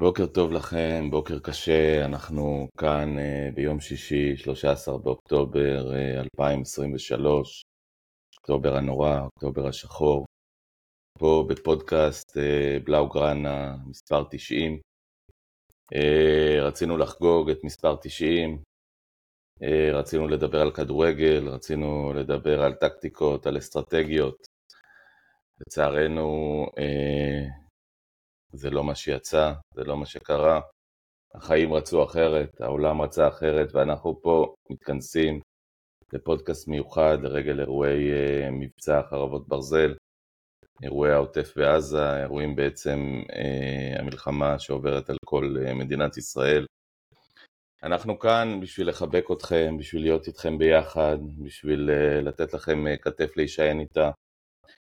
בוקר טוב לכם, בוקר קשה, אנחנו כאן uh, ביום שישי, 13 באוקטובר uh, 2023, אוקטובר הנורא, אוקטובר השחור, פה בפודקאסט uh, בלאו גראנה, מספר 90. Uh, רצינו לחגוג את מספר 90, uh, רצינו לדבר על כדורגל, רצינו לדבר על טקטיקות, על אסטרטגיות. לצערנו, זה לא מה שיצא, זה לא מה שקרה. החיים רצו אחרת, העולם רצה אחרת, ואנחנו פה מתכנסים לפודקאסט מיוחד לרגל אירועי uh, מבצע חרבות ברזל, אירועי העוטף בעזה, אירועים בעצם uh, המלחמה שעוברת על כל uh, מדינת ישראל. אנחנו כאן בשביל לחבק אתכם, בשביל להיות איתכם ביחד, בשביל uh, לתת לכם uh, כתף להישען איתה,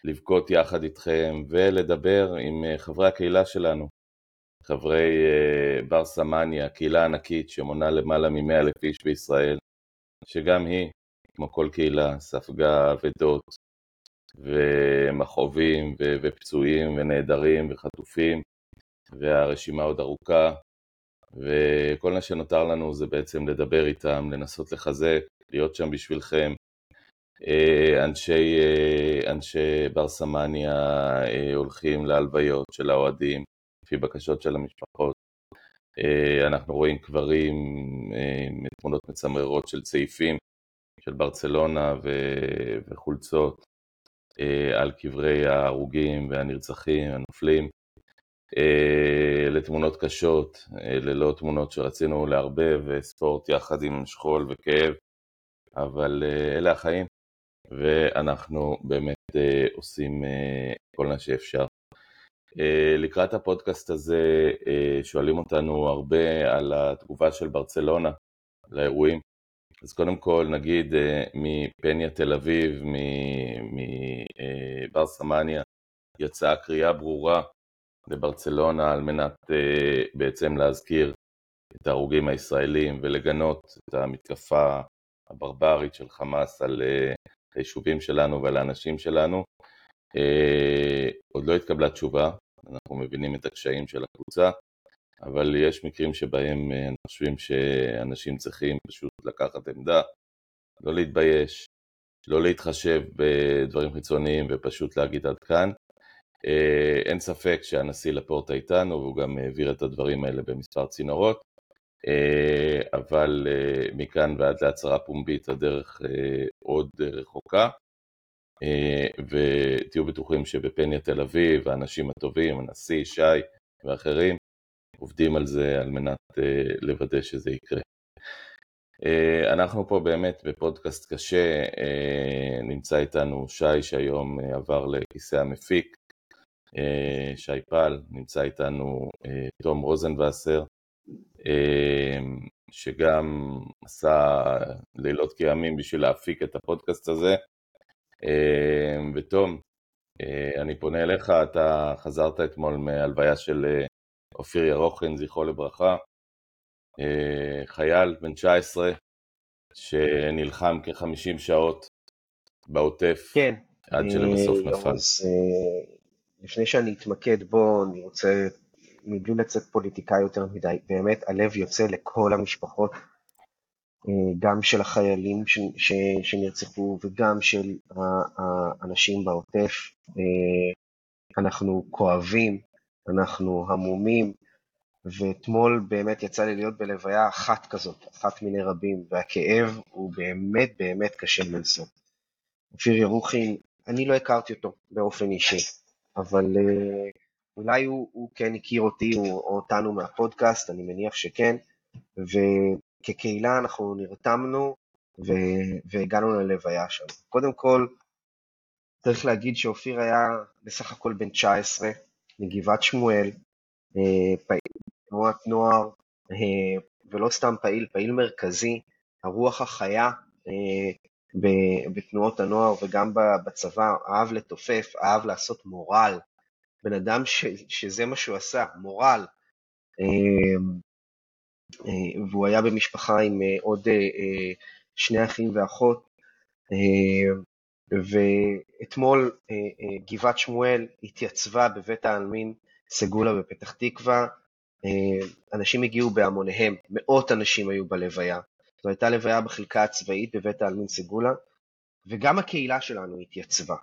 לבכות יחד איתכם ולדבר עם אה, חברי הקהילה שלנו, חברי אה, בר סמניה, קהילה ענקית שמונה למעלה מ-100 אלף איש בישראל, שגם היא, כמו כל קהילה, ספגה אבדות ומכאובים ופצועים ונעדרים וחטופים, והרשימה עוד ארוכה, וכל מה שנותר לנו זה בעצם לדבר איתם, לנסות לחזק, להיות שם בשבילכם, אנשי, אה, אנשי בר סמניה אה, הולכים להלוויות של האוהדים, לפי בקשות של המשפחות. אנחנו רואים קברים, תמונות מצמררות של צעיפים של ברצלונה וחולצות על קברי ההרוגים והנרצחים, הנופלים. לתמונות קשות, ללא תמונות שרצינו לערבב ספורט יחד עם שכול וכאב, אבל אלה החיים. ואנחנו באמת uh, עושים uh, כל מה שאפשר. Uh, לקראת הפודקאסט הזה שואלים אותנו הרבה על התגובה של ברצלונה לאירועים. אז קודם כל נגיד מפניה תל אביב, מבר סמניה, יצאה קריאה ברורה לברצלונה על מנת בעצם להזכיר את ההרוגים הישראלים ולגנות את המתקפה הברברית של חמאס על היישובים שלנו ועל האנשים שלנו. אה, עוד לא התקבלה תשובה, אנחנו מבינים את הקשיים של הקבוצה, אבל יש מקרים שבהם אה, אנחנו חושבים שאנשים צריכים פשוט לקחת עמדה, לא להתבייש, לא להתחשב בדברים חיצוניים ופשוט להגיד עד כאן. אה, אין ספק שהנשיא לפורטה איתנו והוא גם העביר את הדברים האלה במספר צינורות, אבל אה, מכאן ועד להצהרה פומבית הדרך אה, עוד רחוקה. ותהיו בטוחים שבפניה תל אביב, האנשים הטובים, הנשיא, שי ואחרים, עובדים על זה על מנת לוודא שזה יקרה. אנחנו פה באמת בפודקאסט קשה, נמצא איתנו שי שהיום עבר לכיסא המפיק, שי פל, נמצא איתנו תום רוזנבסר, שגם עשה לילות כימים בשביל להפיק את הפודקאסט הזה. אמ, ותום, אה, אני פונה אליך, אתה חזרת אתמול מהלוויה של אה, אופיר ירוחין, זכרו לברכה, אה, חייל בן 19 שנלחם כ-50 שעות בעוטף, כן, עד שלבסוף נפל. לפני שאני אתמקד בו, אני רוצה מבלי לצאת פוליטיקאי יותר מדי, באמת הלב יוצא לכל המשפחות, אה, גם של החיילים ש, ש, שנרצחו וגם של האנשים בעוטף. אה, אנחנו כואבים, אנחנו המומים, ואתמול באמת יצא לי להיות בלוויה אחת כזאת, אחת מיני רבים, והכאב הוא באמת באמת קשה מנשוא. אופיר ירוחין, אני לא הכרתי אותו באופן אישי, אבל uh, אולי הוא, הוא כן הכיר אותי או, או אותנו מהפודקאסט, אני מניח שכן, וכקהילה אנחנו נרתמנו ו, והגענו ללוויה שם. קודם כל, צריך להגיד שאופיר היה בסך הכל בן 19, מגבעת שמואל, אה, פעיל תנועת נוער, אה, ולא סתם פעיל, פעיל מרכזי, הרוח החיה אה, בתנועות הנוער וגם בצבא, אהב לתופף, אהב לעשות מורל, בן אדם ש, שזה מה שהוא עשה, מורל. אמ, אה, והוא היה במשפחה עם אה, עוד אה, שני אחים ואחות. ואתמול גבעת שמואל התייצבה בבית העלמין סגולה בפתח תקווה אנשים הגיעו בהמוניהם, מאות אנשים היו בלוויה. זו הייתה לוויה בחלקה הצבאית בבית העלמין סגולה, וגם הקהילה שלנו התייצבה.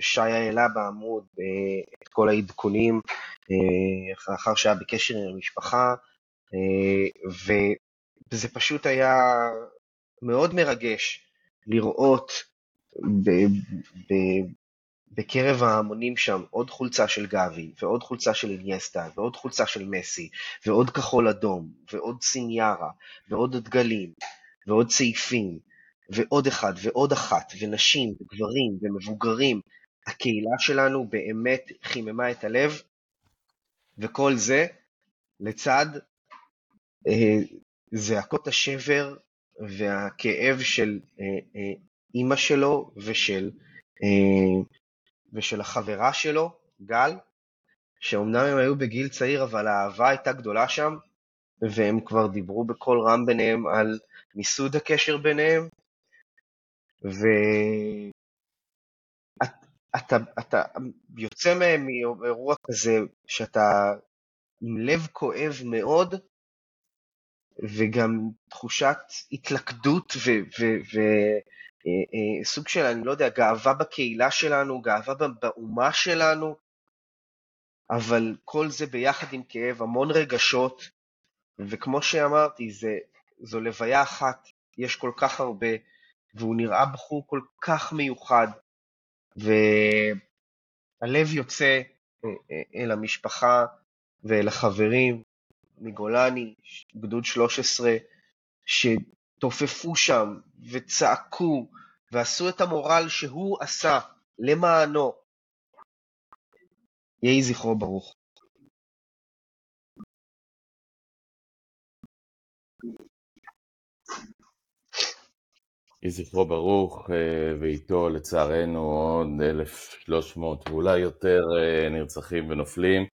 שי העלה בעמוד את כל העדכונים אחר שהיה בקשר עם המשפחה, וזה פשוט היה מאוד מרגש לראות בקרב ההמונים שם עוד חולצה של גבי, ועוד חולצה של אינייסטה, ועוד חולצה של מסי, ועוד כחול אדום, ועוד סיניירה, ועוד דגלים, ועוד צעיפים, ועוד אחד, ועוד אחת, ונשים, וגברים, ומבוגרים. הקהילה שלנו באמת חיממה את הלב, וכל זה לצד אה, זעקות השבר והכאב של אה, אה, אימא שלו ושל, ושל החברה שלו, גל, שאומנם הם היו בגיל צעיר, אבל האהבה הייתה גדולה שם, והם כבר דיברו בקול רם ביניהם על מיסוד הקשר ביניהם, ואתה אתה יוצא מהם מאירוע כזה שאתה עם לב כואב מאוד, וגם תחושת התלכדות וסוג של, אני לא יודע, גאווה בקהילה שלנו, גאווה באומה שלנו, אבל כל זה ביחד עם כאב, המון רגשות, וכמו שאמרתי, זה, זו לוויה אחת, יש כל כך הרבה, והוא נראה בחור כל כך מיוחד, והלב יוצא אל המשפחה ואל החברים, מגולני, גדוד 13, שתופפו שם וצעקו ועשו את המורל שהוא עשה למענו. יהי זכרו ברוך. יהי זכרו ברוך, אה, ואיתו לצערנו עוד 1,300 ואולי יותר אה, נרצחים ונופלים.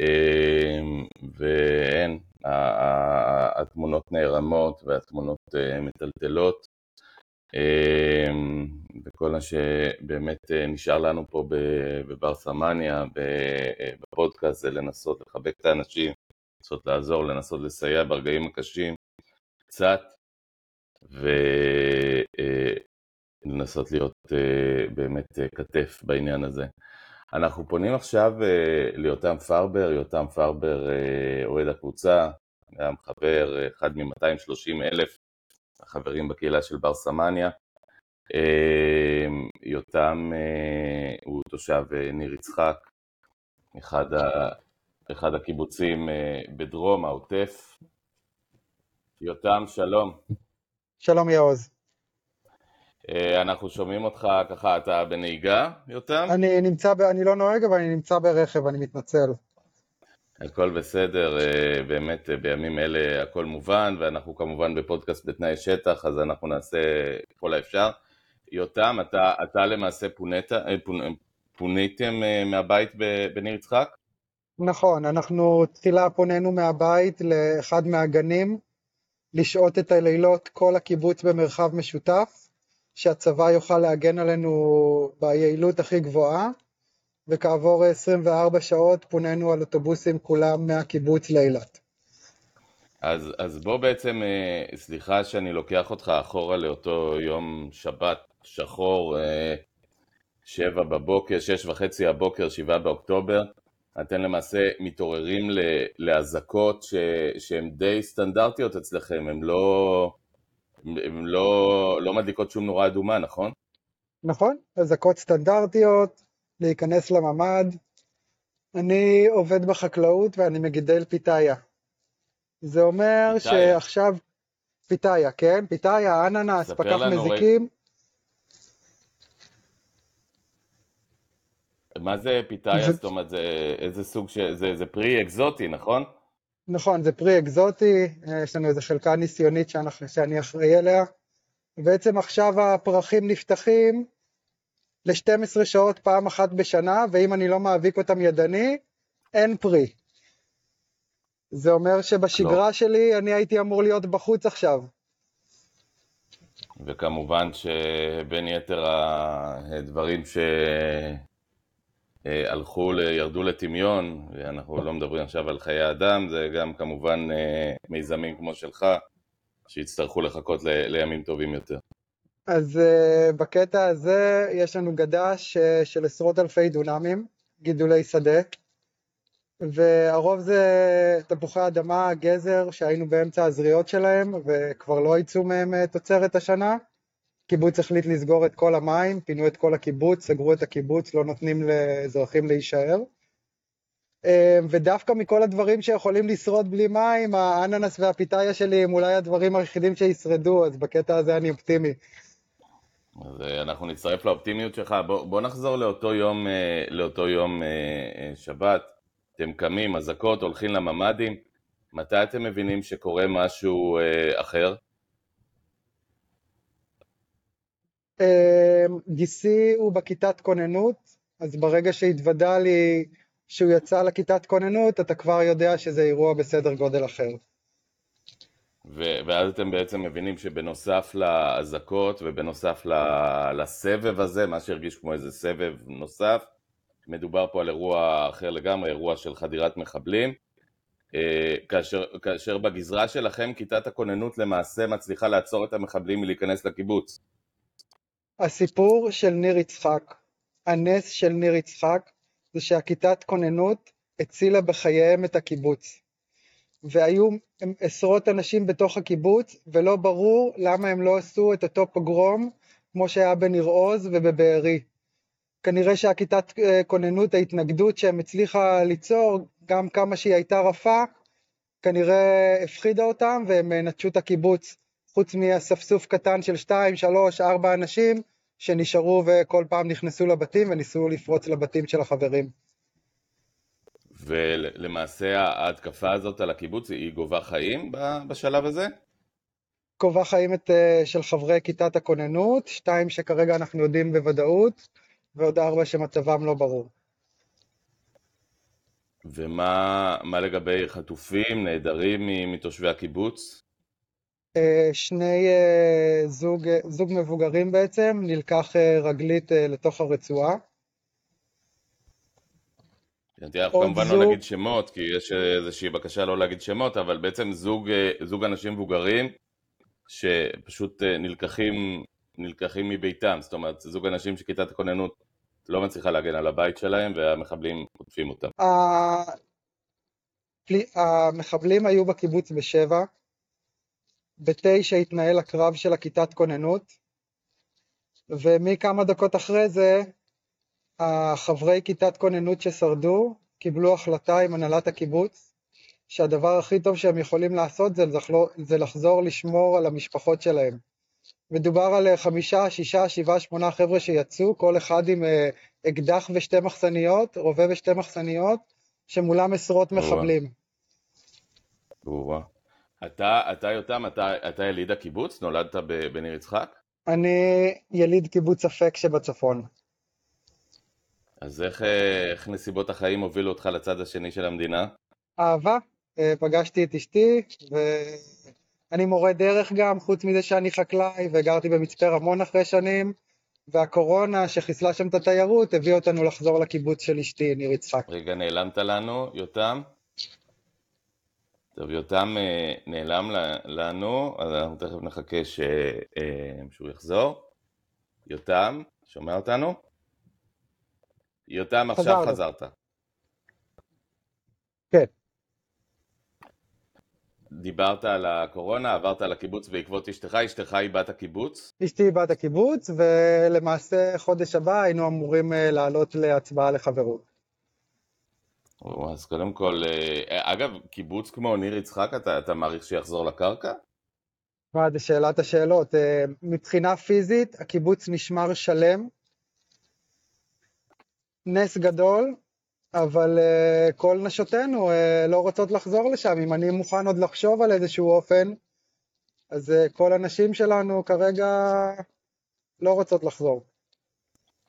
אמ, ואין, התמונות נערמות והתמונות אה, מטלטלות. וכל מה שבאמת אה, נשאר לנו פה בבר סמניה, אה, בפודקאסט, זה לנסות לחבק את האנשים, לנסות לעזור, לנסות לסייע ברגעים הקשים קצת, ולנסות להיות באמת כתף בעניין הזה. אנחנו פונים עכשיו ליותם פרבר, יותם פרבר אוהד הקבוצה, גם חבר, אחד מ-230 אלף החברים בקהילה של בר סמניה. יותם הוא תושב ניר יצחק, אחד, ה, אחד הקיבוצים בדרום העוטף. יותם, שלום. שלום יעוז. אה, אנחנו שומעים אותך ככה, אתה בנהיגה, יותם? אני נמצא, ב... אני לא נוהג, אבל אני נמצא ברכב, אני מתנצל. הכל בסדר, אה, באמת אה, בימים אלה הכל מובן, ואנחנו כמובן בפודקאסט בתנאי שטח, אז אנחנו נעשה ככל האפשר. יותם, אתה, אתה למעשה פונית, פוניתם מהבית בניר יצחק? נכון, אנחנו תחילה פונינו מהבית לאחד מהגנים, לשהות את הלילות כל הקיבוץ במרחב משותף. שהצבא יוכל להגן עלינו ביעילות הכי גבוהה, וכעבור 24 שעות פונינו על אוטובוסים כולם מהקיבוץ לאילת. אז, אז בוא בעצם, אה, סליחה שאני לוקח אותך אחורה לאותו יום שבת שחור, אה, שבע בבוקר, שש וחצי הבוקר, שבעה באוקטובר, אתם למעשה מתעוררים לאזעקות שהן די סטנדרטיות אצלכם, הן לא... הן לא, לא מדליקות שום נורה אדומה, נכון? נכון, אזעקות סטנדרטיות, להיכנס לממ"ד. אני עובד בחקלאות ואני מגדל פיתאיה. זה אומר פיתאיה. שעכשיו, פיתאיה, כן? פיתאיה, אננס, פקח מזיקים. מה זה פיתאיה? זאת אומרת, זה איזה סוג של... זה, זה פרי אקזוטי, נכון? נכון, זה פרי אקזוטי, יש לנו איזו חלקה ניסיונית שאנחנו, שאני אחראי עליה. בעצם עכשיו הפרחים נפתחים ל-12 שעות פעם אחת בשנה, ואם אני לא מאביק אותם ידני, אין פרי. זה אומר שבשגרה לא. שלי אני הייתי אמור להיות בחוץ עכשיו. וכמובן שבין יתר הדברים ש... אה, הלכו, ירדו לטמיון, ואנחנו לא מדברים עכשיו על חיי אדם, זה גם כמובן אה, מיזמים כמו שלך, שיצטרכו לחכות לימים טובים יותר. אז uh, בקטע הזה יש לנו גדש של עשרות אלפי דונמים, גידולי שדה, והרוב זה תפוחי אדמה, גזר, שהיינו באמצע הזריעות שלהם, וכבר לא יצאו מהם תוצרת השנה. קיבוץ החליט לסגור את כל המים, פינו את כל הקיבוץ, סגרו את הקיבוץ, לא נותנים לאזרחים להישאר. ודווקא מכל הדברים שיכולים לשרוד בלי מים, האננס והפיתאיה שלי הם אולי הדברים היחידים שישרדו, אז בקטע הזה אני אופטימי. אז אה, אנחנו נצטרף לאופטימיות שלך. בוא, בוא נחזור לאותו יום, אה, לאותו יום אה, שבת. אתם קמים, אזעקות, הולכים לממ"דים. מתי אתם מבינים שקורה משהו אחר? גיסי הוא בכיתת כוננות, אז ברגע שהתוודע לי שהוא יצא לכיתת כוננות, אתה כבר יודע שזה אירוע בסדר גודל אחר. ו- ואז אתם בעצם מבינים שבנוסף לאזעקות ובנוסף ל- לסבב הזה, מה שהרגיש כמו איזה סבב נוסף, מדובר פה על אירוע אחר לגמרי, אירוע של חדירת מחבלים, אה, כאשר, כאשר בגזרה שלכם כיתת הכוננות למעשה מצליחה לעצור את המחבלים מלהיכנס לקיבוץ. הסיפור של ניר יצחק, הנס של ניר יצחק, זה שהכיתת כוננות הצילה בחייהם את הקיבוץ. והיו עשרות אנשים בתוך הקיבוץ, ולא ברור למה הם לא עשו את אותו פוגרום כמו שהיה בניר עוז ובבארי. כנראה שהכיתת אה, כוננות, ההתנגדות שהם הצליחה ליצור, גם כמה שהיא הייתה רפה, כנראה הפחידה אותם והם אה, נטשו את הקיבוץ, חוץ מאספסוף קטן של שתיים, שלוש, ארבע אנשים שנשארו וכל פעם נכנסו לבתים וניסו לפרוץ לבתים של החברים. ולמעשה ההתקפה הזאת על הקיבוץ היא גובה חיים בשלב הזה? גובה חיים את, אה, של חברי כיתת הכוננות, שתיים שכרגע אנחנו יודעים בוודאות, ועוד ארבע שמצבם לא ברור. ומה לגבי חטופים, נעדרים מתושבי הקיבוץ? אה, שני אה, זוג, זוג מבוגרים בעצם, נלקח רגלית לתוך הרצועה. אנחנו כמובן זוג... לא נגיד שמות, כי יש איזושהי בקשה לא להגיד שמות, אבל בעצם זוג, זוג אנשים מבוגרים שפשוט אה, נלקחים, נלקחים מביתם, זאת אומרת, זוג אנשים שכיתת הכוננות לא מצליחה להגן על הבית שלהם והמחבלים חוטפים אותם. המחבלים היו בקיבוץ בשבע, בתשע התנהל הקרב של הכיתת כוננות, ומכמה דקות אחרי זה החברי כיתת כוננות ששרדו קיבלו החלטה עם הנהלת הקיבוץ שהדבר הכי טוב שהם יכולים לעשות זה, לחזור, זה לחזור לשמור על המשפחות שלהם. מדובר על חמישה, שישה, שבעה, שמונה חבר'ה שיצאו, כל אחד עם אה, אקדח ושתי מחסניות, רובה ושתי מחסניות, שמולם עשרות מחבלים. ברורה. אתה, אתה יותם, אתה, אתה יליד הקיבוץ? נולדת בניר יצחק? אני יליד קיבוץ אפק שבצפון. אז איך, איך נסיבות החיים הובילו אותך לצד השני של המדינה? אהבה. אה, פגשתי את אשתי, ואני מורה דרך גם, חוץ מזה שאני חקלאי, וגרתי במצפה רמון אחרי שנים, והקורונה שחיסלה שם את התיירות הביא אותנו לחזור לקיבוץ של אשתי, ניר יצחק. רגע, נעלמת לנו, יותם? טוב, יותם אה, נעלם לנו, אז אנחנו תכף נחכה ש... שהוא יחזור. יותם, שומע אותנו? יותם, עכשיו חזרת. כן. דיברת על הקורונה, עברת לקיבוץ בעקבות אשתך, אשתך היא בת הקיבוץ? אשתי היא בת הקיבוץ, ולמעשה חודש הבא היינו אמורים אה, לעלות להצבעה לחברות. אז קודם כל, אה, אגב, קיבוץ כמו ניר יצחק, אתה, אתה מעריך שיחזור לקרקע? מה, זה שאלת השאלות. אה, מבחינה פיזית, הקיבוץ נשמר שלם, נס גדול, אבל כל נשותינו לא רוצות לחזור לשם. אם אני מוכן עוד לחשוב על איזשהו אופן, אז כל הנשים שלנו כרגע לא רוצות לחזור.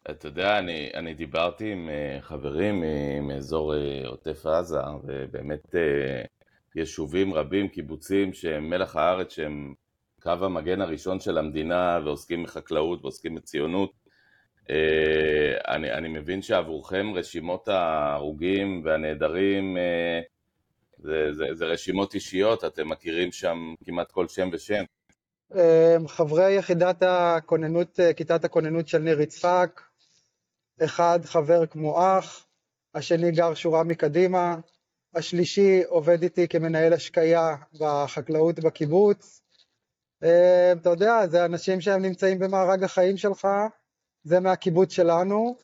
אתה יודע, אני, אני דיברתי עם uh, חברים מאזור uh, עוטף עזה, ובאמת uh, יישובים רבים, קיבוצים שהם מלח הארץ, שהם קו המגן הראשון של המדינה, ועוסקים בחקלאות ועוסקים בציונות. אה, אני, אני מבין שעבורכם רשימות ההרוגים והנעדרים אה, זה, זה, זה רשימות אישיות, אתם מכירים שם כמעט כל שם ושם. חברי יחידת הכוננות, כיתת הכוננות של ניר יצחק, אחד חבר כמו אח, השני גר שורה מקדימה, השלישי עובד איתי כמנהל השקיה בחקלאות בקיבוץ. אה, אתה יודע, זה אנשים שהם נמצאים במארג החיים שלך, זה מהקיבוץ שלנו,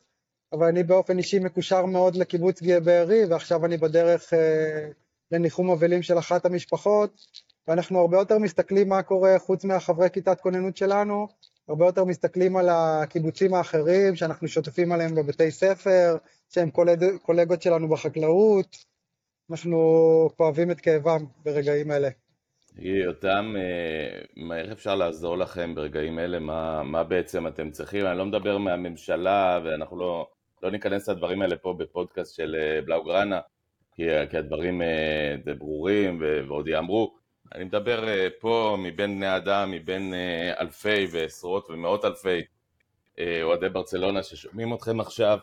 אבל אני באופן אישי מקושר מאוד לקיבוץ גאה בארי, ועכשיו אני בדרך אה, לניחום אבלים של אחת המשפחות, ואנחנו הרבה יותר מסתכלים מה קורה חוץ מהחברי כיתת כוננות שלנו, הרבה יותר מסתכלים על הקיבוצים האחרים שאנחנו שותפים עליהם בבתי ספר, שהם קולג, קולגות שלנו בחקלאות, אנחנו כואבים את כאבם ברגעים אלה. יותם, אה, איך אפשר לעזור לכם ברגעים אלה? מה, מה בעצם אתם צריכים? אני לא מדבר מהממשלה, ואנחנו לא, לא ניכנס לדברים האלה פה בפודקאסט של אה, בלאוגרנה, כי, כי הדברים אה, ברורים ועוד ייאמרו. אני מדבר פה מבין בני אדם, מבין אלפי ועשרות ומאות אלפי אוהדי ברצלונה ששומעים אתכם עכשיו.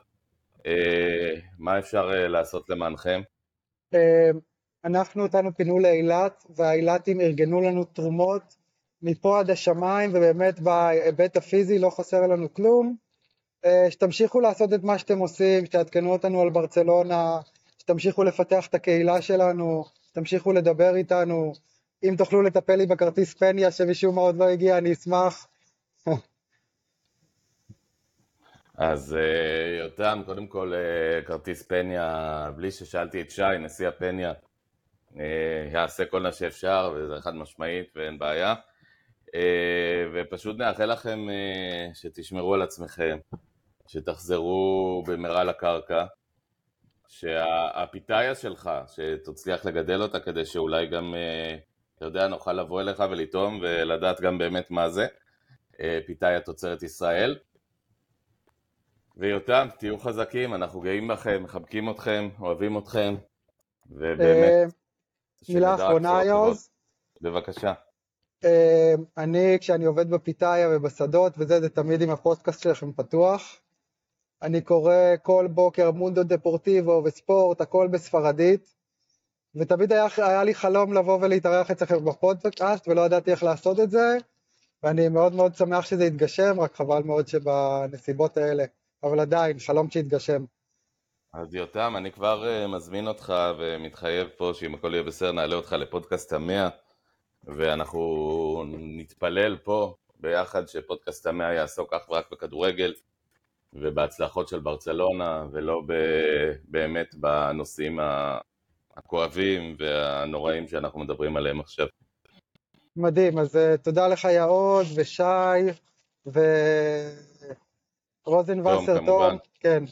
מה אפשר לעשות למענכם? אנחנו אותנו פינו לאילת, והאילתים ארגנו לנו תרומות מפה עד השמיים, ובאמת בהיבט הפיזי לא חסר לנו כלום. אה, שתמשיכו לעשות את מה שאתם עושים, שתעדכנו אותנו על ברצלונה, שתמשיכו לפתח את הקהילה שלנו, שתמשיכו לדבר איתנו. אם תוכלו לטפל לי בכרטיס פניה שמשום מה עוד לא הגיע, אני אשמח. אז אה, יותם, קודם כל אה, כרטיס פניה, בלי ששאלתי את שי, נשיא הפניה, אה, יעשה כל מה שאפשר, וזה חד משמעית ואין בעיה. ופשוט נאחל לכם שתשמרו על עצמכם, שתחזרו במהרה לקרקע, שהפיתאיה שלך, שתצליח לגדל אותה כדי שאולי גם, אתה יודע, נוכל לבוא אליך ולטעום ולדעת גם באמת מה זה. פיתאיה תוצרת ישראל. ויותם, תהיו חזקים, אנחנו גאים בכם, מחבקים אתכם, אוהבים אתכם, ובאמת... מילה אחרונה, יוז. בבקשה. אה, אני, כשאני עובד בפיתאיה ובשדות וזה, זה תמיד עם הפודקאסט שלכם פתוח. אני קורא כל בוקר מונדו דפורטיבו וספורט, הכל בספרדית. ותמיד היה, היה לי חלום לבוא ולהתארח אצלכם בפודקאסט, ולא ידעתי איך לעשות את זה, ואני מאוד מאוד שמח שזה יתגשם, רק חבל מאוד שבנסיבות האלה. אבל עדיין, חלום שהתגשם. אז יותם, אני כבר uh, מזמין אותך ומתחייב פה שאם הכל יהיה בסדר נעלה אותך לפודקאסט המאה ואנחנו נתפלל פה ביחד שפודקאסט המאה יעסוק אך ורק בכדורגל ובהצלחות של ברצלונה ולא ב, באמת בנושאים הכואבים והנוראים שאנחנו מדברים עליהם עכשיו. מדהים, אז uh, תודה לך יעוד ושי ורוזנבסר תום, כן.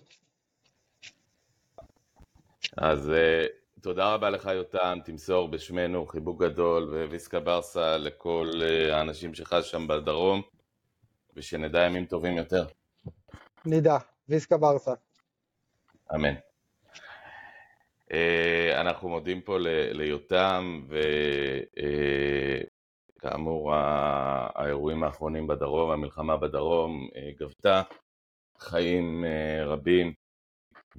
אז uh, תודה רבה לך יותם, תמסור בשמנו חיבוק גדול וויסקה ברסה לכל uh, האנשים שלך שם בדרום, ושנדע ימים טובים יותר. נדע, ויסקה ברסה. אמן. Uh, אנחנו מודים פה ליותם, וכאמור uh, האירועים האחרונים בדרום, המלחמה בדרום uh, גבתה חיים רבים.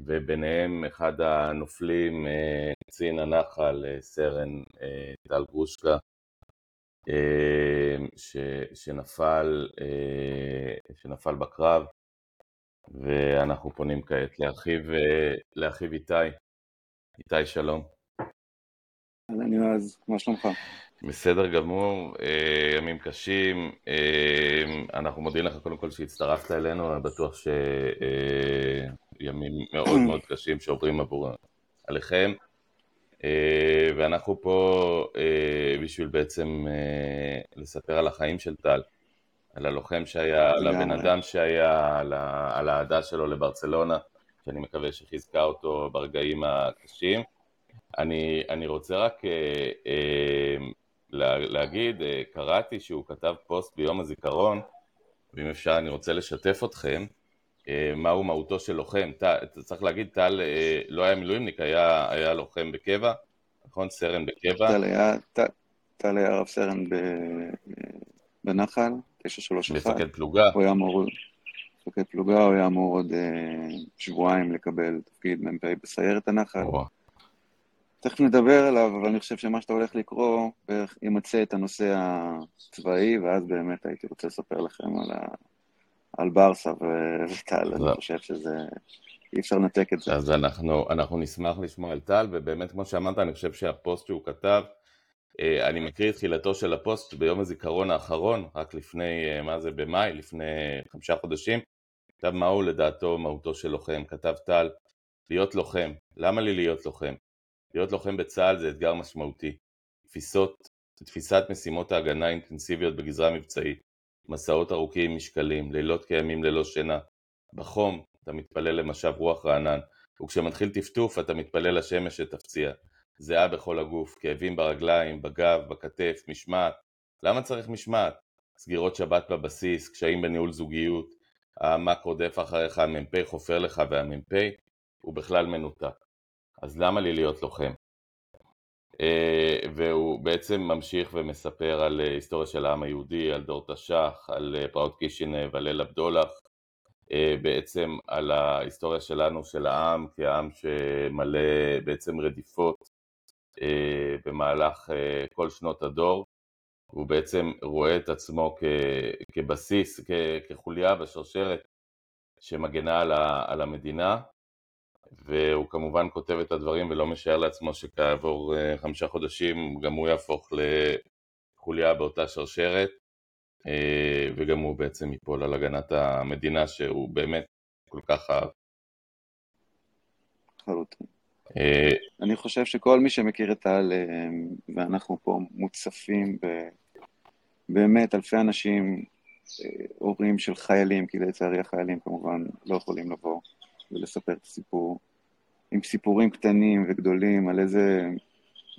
וביניהם אחד הנופלים, אה, קצין הנחל, אה, סרן אה, טל גרושקה, שנפל, שנפל בקרב, ואנחנו פונים כעת לאחיו, לאחיו איתי. איתי, שלום. אהלן יועז, מה שלומך? בסדר גמור, ימים קשים, אנחנו מודים לך קודם כל שהצטרפת אלינו, אני בטוח ש... ימים מאוד מאוד קשים שעוברים עבור עליכם אה, ואנחנו פה אה, בשביל בעצם אה, לספר על החיים של טל, על הלוחם שהיה, על הבן אדם שהיה, על האהדה שלו לברצלונה, שאני מקווה שחיזקה אותו ברגעים הקשים. אני, אני רוצה רק אה, אה, להגיד, אה, קראתי שהוא כתב פוסט ביום הזיכרון, ואם אפשר אני רוצה לשתף אתכם, אה, מהו מהותו של לוחם. אתה צריך להגיד, טל אה, לא היה מילואימניק, היה, היה לוחם בקבע, נכון? סרן בקבע. טל היה, טל היה רב סרן ב, בנחל, 931. מפקד פלוגה. הוא היה מור... מפקד פלוגה, הוא היה אמור עוד אה, שבועיים לקבל תפקיד מ"פ בסיירת הנחל. תכף נדבר עליו, אבל אני חושב שמה שאתה הולך לקרוא בערך ימצה את הנושא הצבאי, ואז באמת הייתי רוצה לספר לכם על, ה... על ברסה וטל. אני חושב שזה... אי אפשר לנתק את זה. אז אנחנו, אנחנו נשמח לשמוע על טל, ובאמת כמו שאמרת, אני חושב שהפוסט שהוא כתב, אני מקריא את תחילתו של הפוסט ביום הזיכרון האחרון, רק לפני, אה, מה זה, במאי, לפני חמישה חודשים, כתב מהו לדעתו מהותו של לוחם, כתב טל, להיות לוחם, למה לי להיות לוחם? להיות לוחם בצה"ל זה אתגר משמעותי, תפיסות, תפיסת משימות ההגנה האינטנסיביות בגזרה מבצעית, מסעות ארוכים עם משקלים, לילות כימים ללא שינה, בחום אתה מתפלל למשב רוח רענן, וכשמתחיל טפטוף אתה מתפלל לשמש שתפציע. זיעה בכל הגוף, כאבים ברגליים, בגב, בכתף, משמעת. למה צריך משמעת? סגירות שבת בבסיס, קשיים בניהול זוגיות, המ"ק רודף אחריך, המ"פ חופר לך והמ"פ הוא בכלל מנותק. אז למה לי להיות לוחם? אה, והוא בעצם ממשיך ומספר על אה, היסטוריה של העם היהודי, על דור תש"ח, על אה, פרעות קישינב, על ליל הבדולח, אה, בעצם על ההיסטוריה שלנו, של העם, כעם שמלא בעצם רדיפות במהלך אה, כל שנות הדור. הוא בעצם רואה את עצמו כ- כבסיס, כ- כחוליה בשרשרת שמגנה על, ה- על המדינה, והוא כמובן כותב את הדברים ולא משער לעצמו שכעבור אה, חמישה חודשים גם הוא יהפוך לחוליה באותה שרשרת, אה, וגם הוא בעצם ייפול על הגנת המדינה שהוא באמת כל כך אהב. לחלוטין. אה, אני חושב שכל מי שמכיר את טל, אה, ואנחנו פה מוצפים ב... באמת אלפי אנשים, אה, הורים של חיילים, כי לצערי החיילים כמובן לא יכולים לבוא ולספר את הסיפור, עם סיפורים קטנים וגדולים על איזה,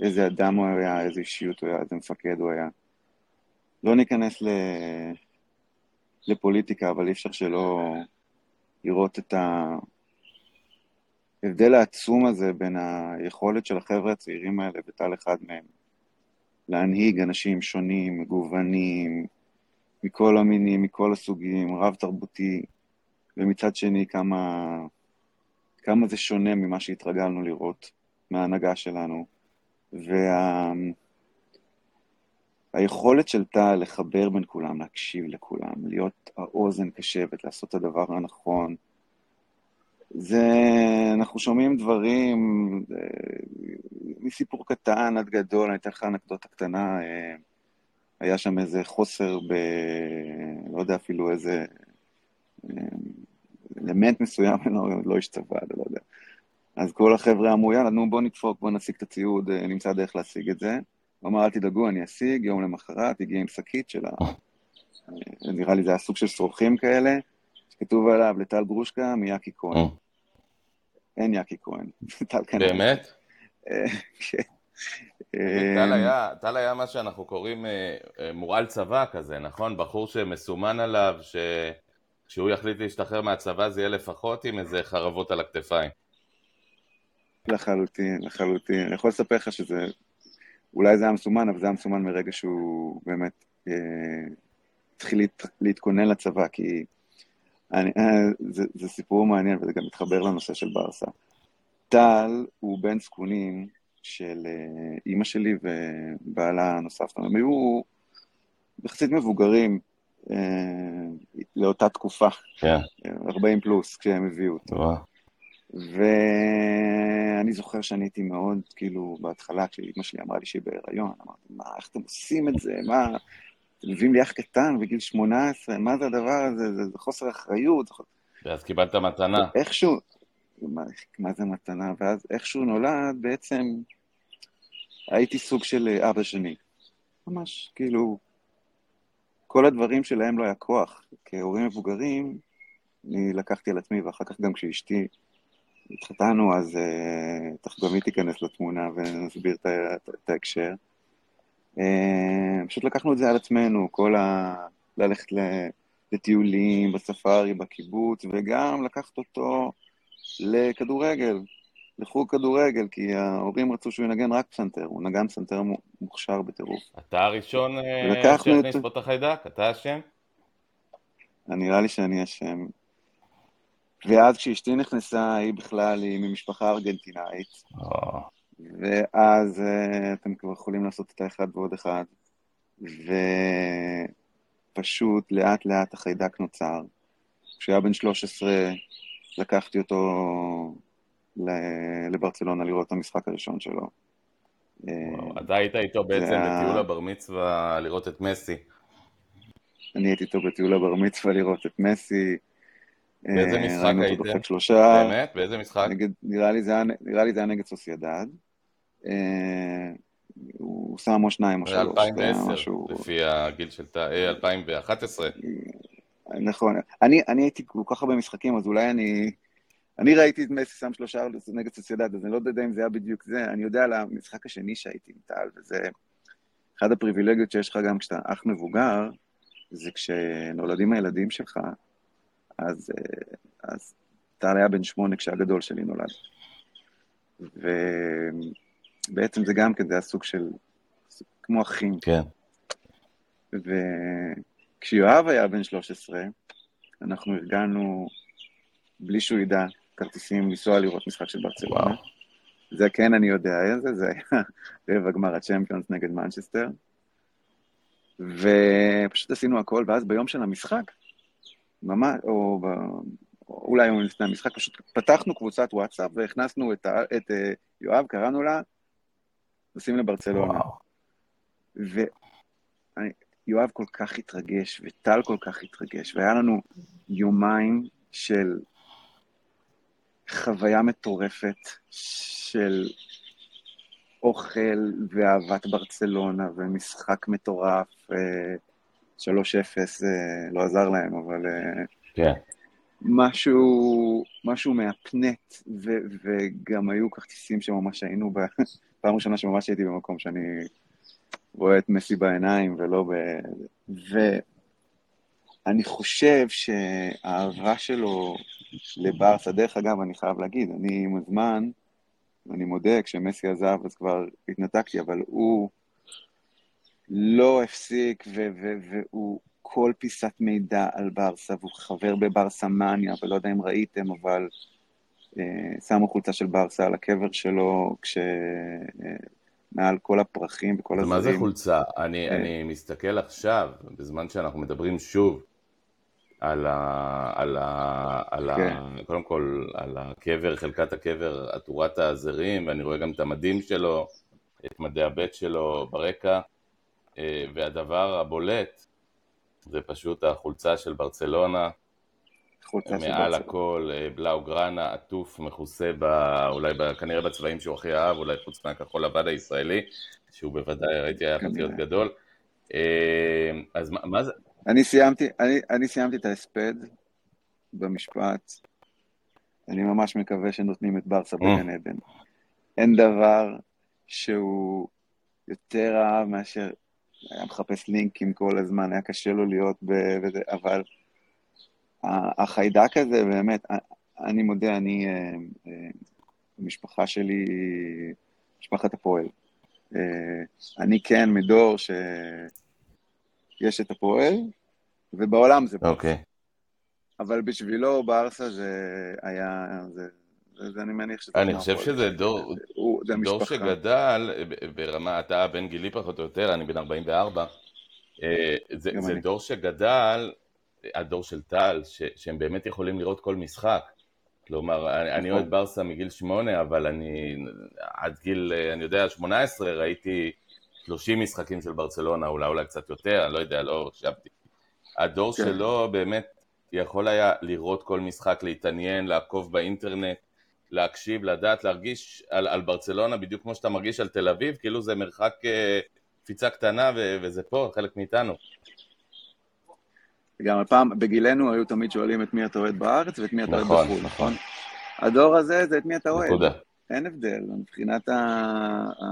איזה אדם הוא היה, איזה אישיות הוא היה, איזה מפקד הוא היה. לא ניכנס ל... לפוליטיקה, אבל אי אפשר שלא לראות את ההבדל העצום הזה בין היכולת של החבר'ה הצעירים האלה, וטל אחד מהם, להנהיג אנשים שונים, מגוונים, מכל המינים, מכל הסוגים, רב-תרבותי, ומצד שני כמה, כמה זה שונה ממה שהתרגלנו לראות מההנהגה שלנו. וה... היכולת של טל לחבר בין כולם, להקשיב לכולם, להיות האוזן קשבת, לעשות את הדבר הנכון, זה, אנחנו שומעים דברים מסיפור קטן עד גדול, אני אתן לך אנקדוטה קטנה, אה, היה שם איזה חוסר ב... לא יודע אפילו איזה אה, אלמנט מסוים, לא, לא איש צבא, אני לא יודע. אז כל החבר'ה אמרו, יאללה, נו, בוא נדפוק, בוא נשיג את הציוד, אה, נמצא דרך להשיג את זה. הוא אמר, אל תדאגו, אני אשיג, יום למחרת הגיע עם שקית של ה... אה, נראה לי זה היה סוג של שרוכים כאלה, שכתוב עליו לטל גרושקה מיאקי כהן. אין יאקי כהן, טל כנראה. באמת? אה, כן. טל אה, היה, טל היה מה שאנחנו קוראים אה, מורעל צבא כזה, נכון? בחור שמסומן עליו, שכשהוא יחליט להשתחרר מהצבא זה יהיה לפחות עם איזה חרבות על הכתפיים. לחלוטין, לחלוטין. אני יכול לספר לך שזה, אולי זה היה מסומן, אבל זה היה מסומן מרגע שהוא באמת אה, התחיל להת, להתכונן לצבא, כי אני, אה, זה, זה סיפור מעניין וזה גם מתחבר לנושא של ברסה. טל הוא בן זקונים של אה, אימא שלי ובעלה הנוסף, הם היו יחסית מבוגרים אה, לאותה תקופה, כן, 40 פלוס, כשהם הביאו אותו. וואו. ואני זוכר שאני הייתי מאוד, כאילו, בהתחלה, כשאימא שלי אמרה לי שהיא בהיריון, אמרתי, מה, איך אתם עושים את זה? מה, מביאים לי אח קטן בגיל 18, מה זה הדבר הזה? זה, זה חוסר אחריות. ואז קיבלת מתנה. איכשהו, מה, מה זה מתנה? ואז איכשהו נולד, בעצם הייתי סוג של אה, אבא שני. ממש, כאילו, כל הדברים שלהם לא היה כוח. כהורים מבוגרים, אני לקחתי על עצמי, ואחר כך גם כשאשתי התחתנו, אז uh, תכף גם היא תיכנס לתמונה ונסביר את ההקשר. Uh, פשוט לקחנו את זה על עצמנו, כל ה... ללכת. לטיולים, בספארי, בקיבוץ, וגם לקחת אותו לכדורגל, לחוג כדורגל, כי ההורים רצו שהוא ינגן רק פסנתר, הוא נגן פסנתר מוכשר בטירוף. אתה הראשון אה, שהכניס פה את החיידק? אתה אשם? נראה לי שאני אשם. ואז כשאשתי נכנסה, היא בכלל, היא ממשפחה ארגנטינאית, או, ואז uh, אתם כבר יכולים לעשות את האחד ועוד אחד, ופשוט לאט לאט החיידק נוצר. כשהוא היה בן 13, לקחתי אותו לברצלונה לראות את המשחק הראשון שלו. אה, וואו. אתה היית איתו בעצם זה ה- בטיול הבר מצווה לראות את מסי. אני הייתי איתו בטיול הבר מצווה לראות את מסי. באיזה אה, משחק ראינו אותו הייתם? באמת? באיזה משחק? נגד, נראה לי זה נראה לי זה היה נגד סוסיידד. אה, הוא שם או שניים או שלוש, זה היה 2010, משהו... לפי הגיל של אה, 2011. נכון. אני, אני הייתי כל כך הרבה משחקים, אז אולי אני... אני ראיתי את מסי שם שלושה נגד סוסיידד, אז אני לא יודע אם זה היה בדיוק זה. אני יודע על המשחק השני שהייתי עם טל, וזה אחד הפריבילגיות שיש לך גם כשאתה אח מבוגר, זה כשנולדים הילדים שלך, אז, אה, אז טל היה בן שמונה כשהגדול שלי נולד. ובעצם זה גם כן, זה היה סוג של, כמו אחים. כן. וכשיואב היה בן 13, אנחנו ארגנו, בלי שהוא ידע, כרטיסים לנסוע לראות משחק של ברצלונה. זה כן אני יודע, זה, זה היה רבע גמר הצ'מפיונס נגד מנצ'סטר. ופשוט עשינו הכל, ואז ביום של המשחק, ממש, או, ב, או אולי יום לפני המשחק, פשוט פתחנו קבוצת וואטסאפ והכנסנו את, ה- את אה, יואב, קראנו לה, נוסעים לברצלונה. ויואב כל כך התרגש, וטל כל כך התרגש, והיה לנו יומיים של חוויה מטורפת של אוכל ואהבת ברצלונה ומשחק מטורף, אה, 3-0, אה, לא עזר להם, אבל אה, כן. משהו, משהו מהפנט, ו, וגם היו כרטיסים שממש היינו, ב... פעם ראשונה שממש הייתי במקום שאני רואה את מסי בעיניים ולא ב... ואני חושב שהאהבה שלו לברסה, דרך אגב, אני חייב להגיד, אני עם הזמן, ואני מודה, כשמסי עזב אז כבר התנתקתי, אבל הוא לא הפסיק, והוא כל פיסת מידע על ברסה, והוא חבר בברסה מניה, ולא יודע אם ראיתם, אבל שמו חולצה של ברסה על הקבר שלו, כש... אה, מעל כל הפרחים וכל הזרים. מה זה חולצה? אני, כן. אני מסתכל עכשיו, בזמן שאנחנו מדברים שוב על ה... על ה... על ה... כן. קודם כל, על הקבר, חלקת הקבר עטורת הזרים, ואני רואה גם את המדים שלו, את מדי הבט שלו ברקע, אה, והדבר הבולט זה פשוט החולצה של ברצלונה, חולצה של מעל. הכל אה, בלאו גראנה, עטוף, מכוסה ב... אולי ב... כנראה בצבעים שהוא הכי אהב, אולי חוץ מהכחול לבן הישראלי, שהוא בוודאי, ראיתי, היה. פטריוט גדול. אה, אז מה, מה זה? אני סיימתי, אני, אני סיימתי את ההספד במשפט. אני ממש מקווה שנותנים את ברסה Mm. בגן עדן. אין דבר שהוא יותר אהב מאשר היה מחפש לינקים כל הזמן, היה קשה לו להיות ב... אבל החיידק הזה באמת, אני מודה, אני, אה, אה, המשפחה שלי, משפחת הפועל. אה, אני כן מדור שיש את הפועל, ובעולם זה ברסה. אוקיי. אבל בשבילו ברסה זה היה, זה, זה, זה אני מניח שזה... אני חושב. שזה דור, הוא, זה דור. שגדל ברמה, אתה בן גילי פחות או יותר, אני בן 44, אה, זה, זה אני. דור שגדל, הדור של טל, ש, שהם באמת יכולים לראות כל משחק. כלומר, אני, אני נכון. אוהד ברסה מגיל שמונה, אבל אני עד גיל, אני יודע, 18 ראיתי 30 משחקים של ברצלונה, אולי אולי קצת יותר, אני לא יודע, לא חשבתי. הדור כן. שלו באמת יכול היה לראות כל משחק, להתעניין, לעקוב באינטרנט, להקשיב, לדעת, להרגיש על, על ברצלונה בדיוק כמו שאתה מרגיש על תל אביב, כאילו זה מרחק אה, קפיצה קטנה ו, וזה פה, חלק מאיתנו. גם הפעם, בגילנו היו תמיד שואלים את מי אתה אוהד בארץ ואת מי אתה אוהד נכון, בחו"ל, נכון. הדור הזה זה את מי אתה אוהד. נקודה. אין הבדל, מבחינת ה... ה...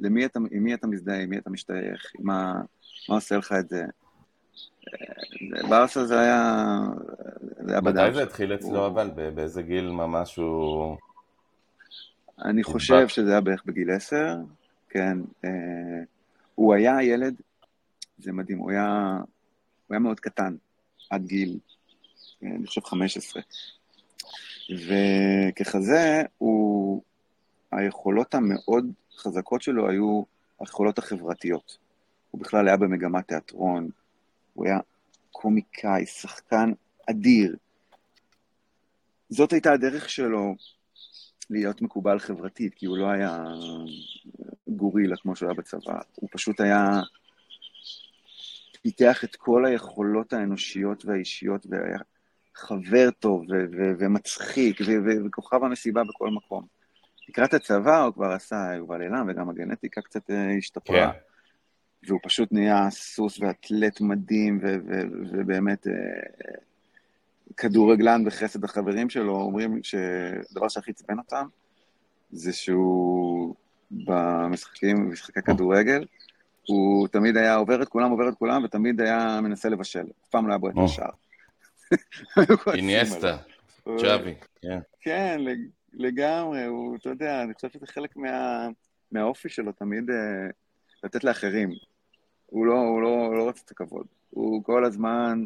למי אתה, עם מי אתה מזדהה, עם מי אתה משתייך, מה, מה עושה לך את זה. אה, ברסה זה היה... זה היה בדם מתי זה. התחיל אצלו הוא- אבל? באיזה גיל ממש הוא... אני. חושב שזה היה בערך בגיל עשר, כן. אה, הוא היה ילד, זה מדהים, הוא היה, הוא היה מאוד קטן, עד גיל, אה, אני חושב 15. וככזה, הוא, היכולות המאוד חזקות שלו היו היכולות החברתיות. הוא בכלל היה במגמת תיאטרון, הוא היה קומיקאי, שחקן אדיר. זאת הייתה הדרך שלו להיות מקובל חברתית, כי הוא לא היה גורילה כמו שהוא היה בצבא, הוא פשוט היה... פיתח את כל היכולות האנושיות והאישיות, והיה חבר טוב ו- ו- ומצחיק, ו- וכוכב המסיבה בכל מקום. לקראת הצבא הוא כבר עשה יובל אילם, וגם הגנטיקה קצת אה, השתפרה. כן. והוא פשוט נהיה סוס ואתלט מדהים, ו- ו- ובאמת אה, כדורגלן בחסד החברים שלו, אומרים שהדבר שהכי עצבן אותם, זה שהוא במשחקים, במשחקי כדורגל, הוא תמיד היה עובר את כולם, עובר את כולם, ותמיד היה מנסה לבשל. אף פעם לא היה בועט לשער. איניאסטה, צ'אבי, כן. כן, לגמרי, הוא, אתה יודע, אני חושב שזה חלק מהאופי שלו, תמיד אה, לתת לאחרים. הוא לא, הוא לא, לא רצה את הכבוד. הוא כל הזמן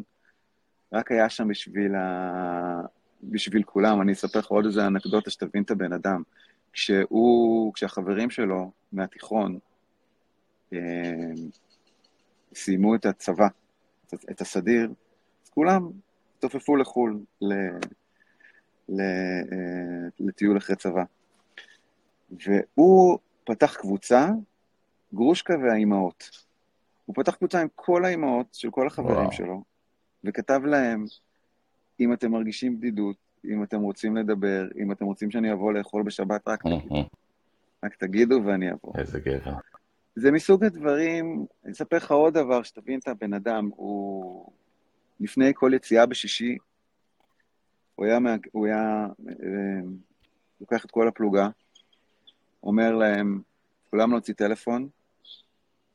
רק היה שם בשביל, ה... בשביל כולם. אני אספר לך עוד איזה אנקדוטה שתבין את הבן אדם. כשהוא, כשהחברים שלו מהתיכון סיימו את הצבא, את הסדיר, אז כולם תופפו לחו"ל, ל... ל... אה, לטיול אחרי צבא. והוא פתח קבוצה, גרושקה והאימהות. הוא פתח קבוצה עם כל האימהות של כל החברים וואו. שלו, וכתב להם, אם אתם מרגישים בדידות, אם אתם רוצים לדבר, אם אתם רוצים שאני אבוא לאכול בשבת, רק תגידו. רק תגידו ואני אבוא. איזה גבר. זה מסוג הדברים, אני אספר לך עוד דבר, שתבין את הבן אדם, הוא לפני כל יציאה בשישי, הוא היה, הוא היה אה, לוקח את כל הפלוגה, אומר להם, כולם להוציא טלפון,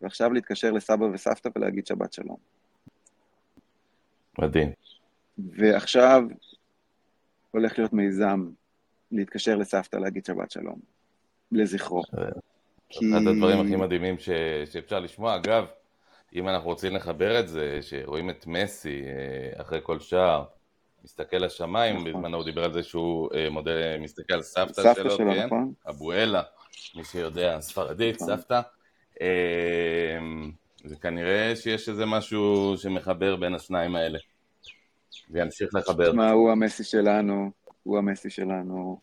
ועכשיו להתקשר לסבא וסבתא ולהגיד שבת שלום. מדהים. ועכשיו הולך להיות מיזם להתקשר לסבתא להגיד שבת שלום, לזכרו. כי... אחד הדברים הכי מדהימים ש... שאפשר לשמוע, אגב, אם אנחנו רוצים לחבר את זה, שרואים את מסי אה, אחרי כל שער, מסתכל לשמיים, נכון. בזמנו הוא דיבר על זה שהוא אה, מודה, מסתכל על סבתא, סבתא שלו, שלו כן? נכון. אבואלה, מי שיודע, ספרדית, נכון. סבתא. זה כנראה שיש איזה משהו שמחבר בין השניים האלה. וימשיך לחבר. תשמע, הוא המסי שלנו, הוא המסי שלנו.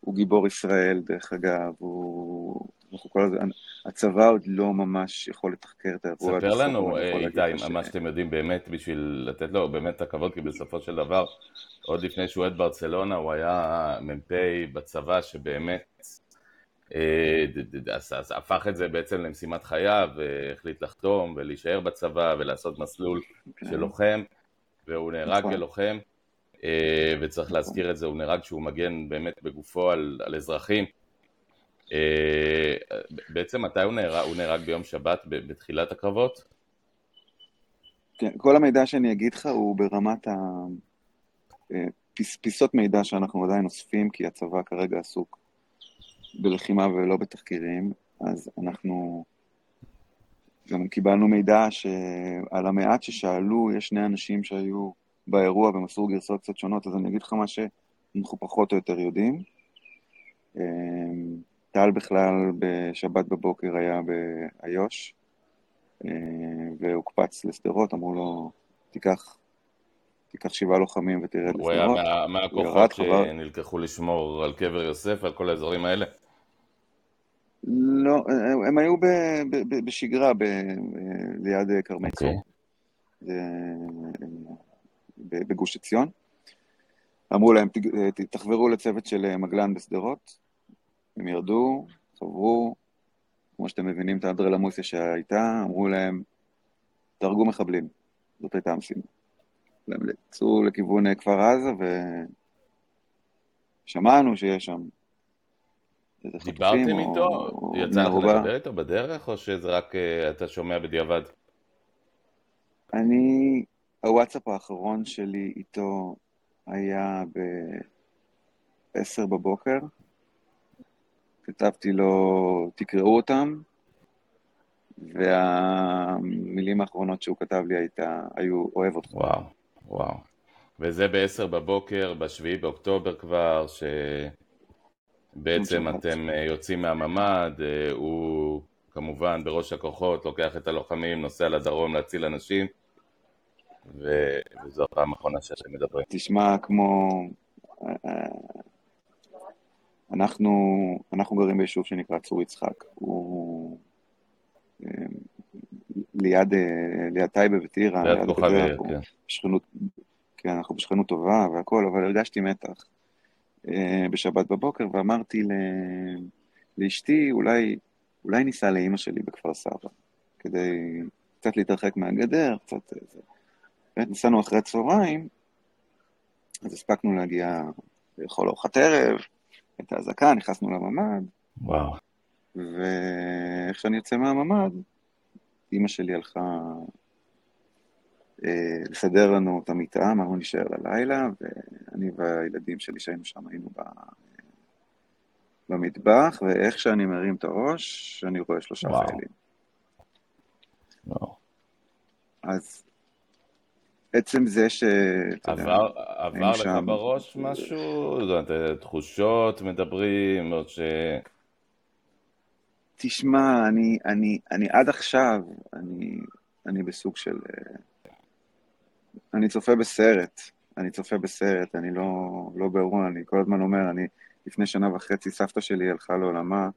הוא גיבור ישראל, דרך אגב, הוא... אנחנו כל הזמן... הצבא עוד לא ממש יכול לתחקר את האירוע. ספר לנו, איתי, מה שאתם יודעים באמת, בשביל לתת לו באמת את הכבוד, כי בסופו של דבר, עוד לפני שהוא עד ברצלונה, הוא היה מ"פ בצבא שבאמת אה, הפך את זה בעצם למשימת חייו, והחליט לחתום ולהישאר בצבא ולעשות מסלול כן. של לוחם, והוא נהרג נכון. כלוחם, אה, וצריך להזכיר את זה, הוא נהרג כשהוא מגן באמת בגופו על, על אזרחים. אה, בעצם מתי הוא נהרג? הוא נהרג ביום שבת בתחילת הקרבות? כן, כל המידע שאני אגיד לך הוא ברמת הפיסות מידע שאנחנו עדיין אוספים, כי הצבא כרגע עסוק בלחימה ולא בתחקירים, אז אנחנו גם קיבלנו מידע שעל המעט ששאלו, יש שני אנשים שהיו באירוע ומסרו גרסאות קצת שונות, אז אני אגיד לך מה שאנחנו פחות או יותר יודעים. טל בכלל בשבת בבוקר היה באיו"ש, אמ, והוקפץ לשדרות, אמרו לו, תיקח, תיקח שבעה לוחמים ותרד לשדרות. הוא היה מה, מהכוחות שנלקחו לשמור על קבר יוסף, על כל האזורים האלה? לא, הם היו ב, ב, ב, בשגרה ב, ליד כרמי okay. צור, אוקיי. בגוש עציון. אמרו להם, תחברו לצוות של מגלן בשדרות, הם ירדו, חברו, כמו שאתם מבינים את האנדרלמוסיה שהייתה, אמרו להם, תהרגו מחבלים, זאת הייתה המשימה. הם יצאו לכיוון כפר עזה, ושמענו שיש שם דיברתם איתו? יצא לך לדבר איתו בדרך, או שזה רק אה, אתה שומע בדיעבד? אני, הוואטסאפ האחרון שלי איתו היה ב-10 בבוקר. כתבתי לו, תקראו אותם, והמילים האחרונות שהוא כתב לי הייתה, היו אוהב אותך. וואו, וואו. וזה ב-10 בבוקר, ב-7 באוקטובר כבר, שבעצם אתם אה, יוצאים מהממ"ד, אה, הוא כמובן בראש הכוחות, לוקח את הלוחמים, נוסע לדרום להציל אנשים, וזו הפעם האחרונה שאתם מדברים. תשמע, כמו... אנחנו, אנחנו גרים ביישוב שנקרא צור יצחק. הוא ליד, ליד טייבה וטירה, ליד כוכביה, כן. בשכנות, כן, אנחנו בשכנות טובה והכל, אבל הרגשתי מתח אה, בשבת בבוקר, ואמרתי לאשתי, אולי, אולי ניסע לאימא שלי בכפר סבא, כדי קצת להתרחק מהגדר, קצת... באמת נסענו אחרי הצהריים, אז הספקנו להגיע לאכול ארוחת ערב, הייתה אזעקה, נכנסנו לממ"ד. וואו. ואיך שאני יוצא מהממ"ד, אימא שלי הלכה אה, לסדר לנו את המיטה, אמרנו נשאר ללילה, ואני והילדים שלי שהיינו שם היינו ב... במטבח, ואיך שאני מרים את הראש, אני רואה שלושה וואו. חיילים. וואו. אז עצם זה ש... עבר, עבר לך שם... בראש משהו? זאת אומרת, תחושות מדברים, או ש... תשמע, אני, אני, אני עד עכשיו, אני, אני בסוג של... אני צופה בסרט, אני צופה בסרט, אני לא, לא באירוע, אני כל הזמן אומר, אני לפני שנה וחצי סבתא שלי הלכה לעולמה,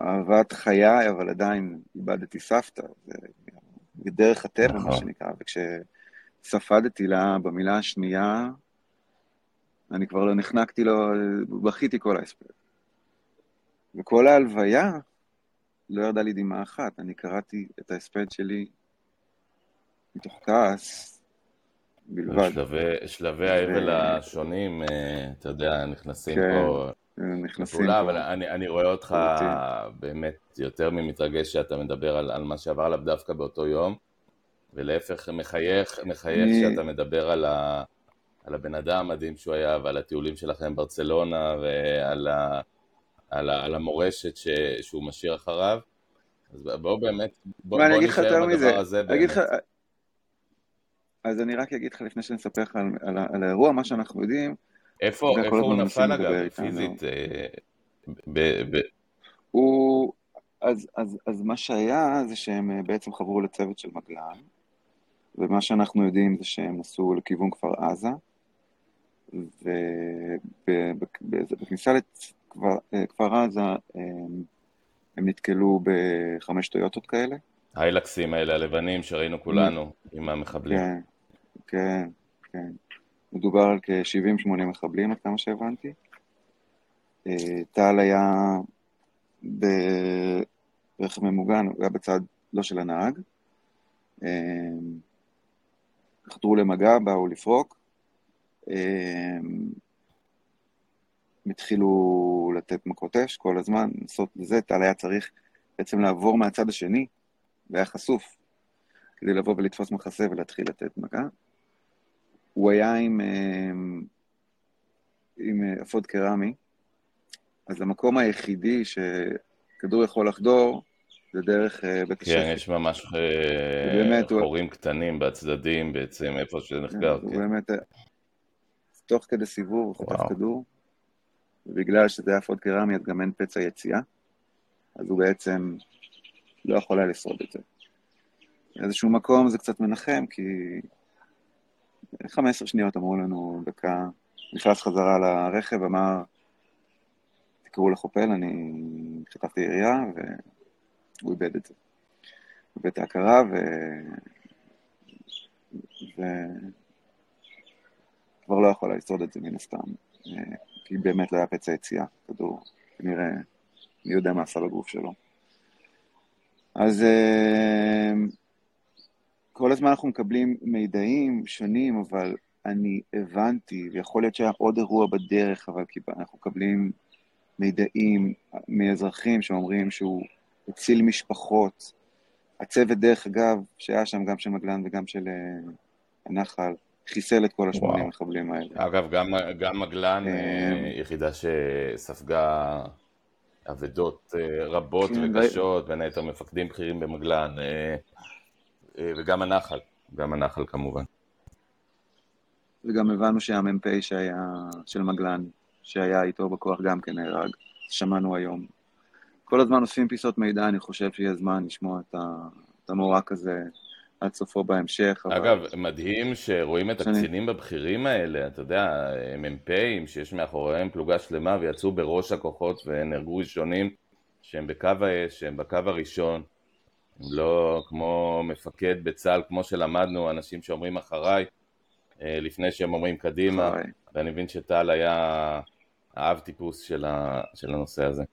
אהבת חיי, אבל עדיין איבדתי סבתא, זה בדרך הטבע, מה נכון. שנקרא, וכשספדתי לה במילה השנייה, אני כבר לא נחנקתי לו, בכיתי כל ההספד. וכל ההלוויה לא ירדה לי דמעה אחת, אני קראתי את ההספד שלי מתוך כעס בלבד. שלבי, שלבי האבל. השונים, אה, אתה יודע, נכנסים כן, פה נכנסים לפעולה, פה. אבל אני, אני רואה אותך באמת יותר ממתרגש שאתה מדבר על, על מה שעבר עליו דווקא באותו יום, ולהפך מחייך, מחייך אני... שאתה מדבר על, ה, על הבן אדם המדהים שהוא היה, ועל הטיולים שלכם בברצלונה, ועל ה... על, ה, על המורשת ש, שהוא משאיר אחריו. אז בואו באמת, בואו בוא נשאר בדבר הזה באמת. לך, אז אני רק אגיד לך לפני שאני אספר לך על, על, על האירוע, מה שאנחנו יודעים. איפה, איפה הוא נפל אגב, פיזית? אה, ב, ב... הוא, אז, אז, אז מה שהיה זה שהם אה, בעצם חברו לצוות של מגלן, ומה שאנחנו יודעים זה שהם נסעו לכיוון כפר עזה, ובכניסה כפר, אה, עזה, הם, הם נתקלו בחמש טויוטות כאלה. היילקסים האלה הלבנים שראינו כולנו עם המחבלים. כן, כן, כן. מדובר על כ-70-80 מחבלים, עד כמה שהבנתי. אה, טל היה ברכב ממוגן, הוא היה בצד לא של הנהג. אה, חתרו למגע, באו לפרוק. הם התחילו לתת מכות אש כל הזמן, לעשות לזה, טל היה צריך בעצם לעבור מהצד השני, והיה חשוף, כדי לבוא ולתפוס מחסה ולהתחיל לתת מכה. הוא היה עם, אה, עם אה, אפוד קרמי, אז המקום היחידי שכדור יכול לחדור זה דרך אה, בית השפט. כן, יש ממש חורים הוא... קטנים בצדדים בעצם, איפה שזה נחקר. כן, הוא באמת, תוך כדי סיבוב הוא חטף כדור, ובגלל שזה היה פוד קרמי, אז גם אין פצע יציאה, אז הוא בעצם לא יכול היה לשרוד את זה. באיזשהו מקום זה קצת מנחם, כי 15 שניות אמרו לנו, דקה, נכנס חזרה לרכב, אמר, תקראו לחופל, אני חטפתי ירייה, והוא איבד את זה. איבד את ההכרה, ו... ו... כבר לא יכול לשרוד את זה מן הסתם. כי באמת לא היה פצע יציאה, כדור, כנראה, מי יודע מה עשה לגוף שלו. אז אה, כל הזמן אנחנו מקבלים מידעים שונים, אבל אני הבנתי, ויכול להיות שהיה עוד אירוע בדרך, אבל אנחנו מקבלים מידעים מאזרחים שאומרים שהוא הציל משפחות. הצוות, דרך אגב, שהיה שם גם של מגלן וגם של אה, הנחל, חיסל את כל השמונים מחבלים האלה. אגב, גם, גם מגלן, אה, אה, יחידה שספגה אבדות אה, רבות כן, וקשות, בין היתר מפקדים בכירים במגלן, וגם הנחל, גם הנחל כמובן. וגם הבנו שהמ"פ שהיה, של מגלן, שהיה איתו בכוח גם כן נהרג, שמענו היום. כל הזמן אוספים פיסות מידע, אני חושב שיהיה זמן לשמוע את, ה, את המורק הזה עד סופו בהמשך. אגב, אבל... מדהים שרואים את הקצינים הבכירים האלה, אתה יודע, מ"פים שיש מאחוריהם פלוגה שלמה ויצאו בראש הכוחות ונהרגו ראשונים, שהם בקו האש, שהם בקו הראשון, לא כמו מפקד בצה"ל, כמו שלמדנו, אנשים שאומרים אחריי, אה, לפני שהם אומרים קדימה, אחרי. ואני מבין שטל היה האב טיפוס של, ה... של הנושא הזה.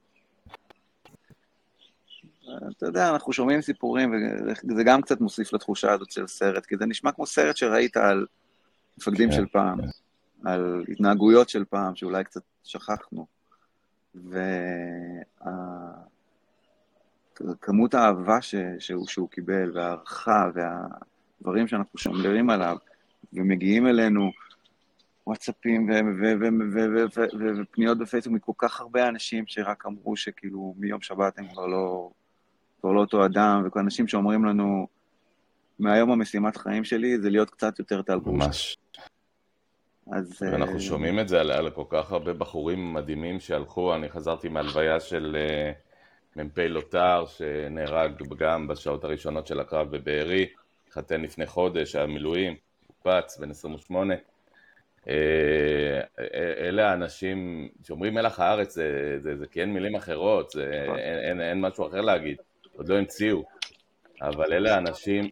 אתה יודע, אנחנו שומעים סיפורים, וזה גם קצת מוסיף לתחושה הזאת של סרט, כי זה נשמע כמו סרט שראית על מפקדים כן, של פעם, כן. על התנהגויות של פעם, שאולי קצת שכחנו. וכמות האהבה ש... שהוא, שהוא קיבל, והערכה, והדברים שאנחנו שומרים עליו, ומגיעים אלינו, וואטסאפים ופניות בפייסבוק מכל כך הרבה אנשים שרק אמרו שכאילו מיום שבת הם כבר לא, כבר לא אותו אדם, וכל אנשים שאומרים לנו, מהיום המשימת חיים שלי זה להיות קצת יותר טל גרוש. ממש. אז... ואנחנו uh... שומעים את זה על, על כל כך הרבה בחורים מדהימים שהלכו, אני חזרתי מהלוויה של uh, מ"פ לוטר, שנהרג גם בשעות הראשונות של הקרב בבארי, התחתן לפני חודש, היה מילואים, הוקפץ, בן 28. Uh, אלה האנשים שאומרים מלח הארץ, זה, זה, זה כי אין מילים אחרות, זה, נכון. אין, אין, אין משהו אחר להגיד. עוד לא המציאו, אבל אלה האנשים...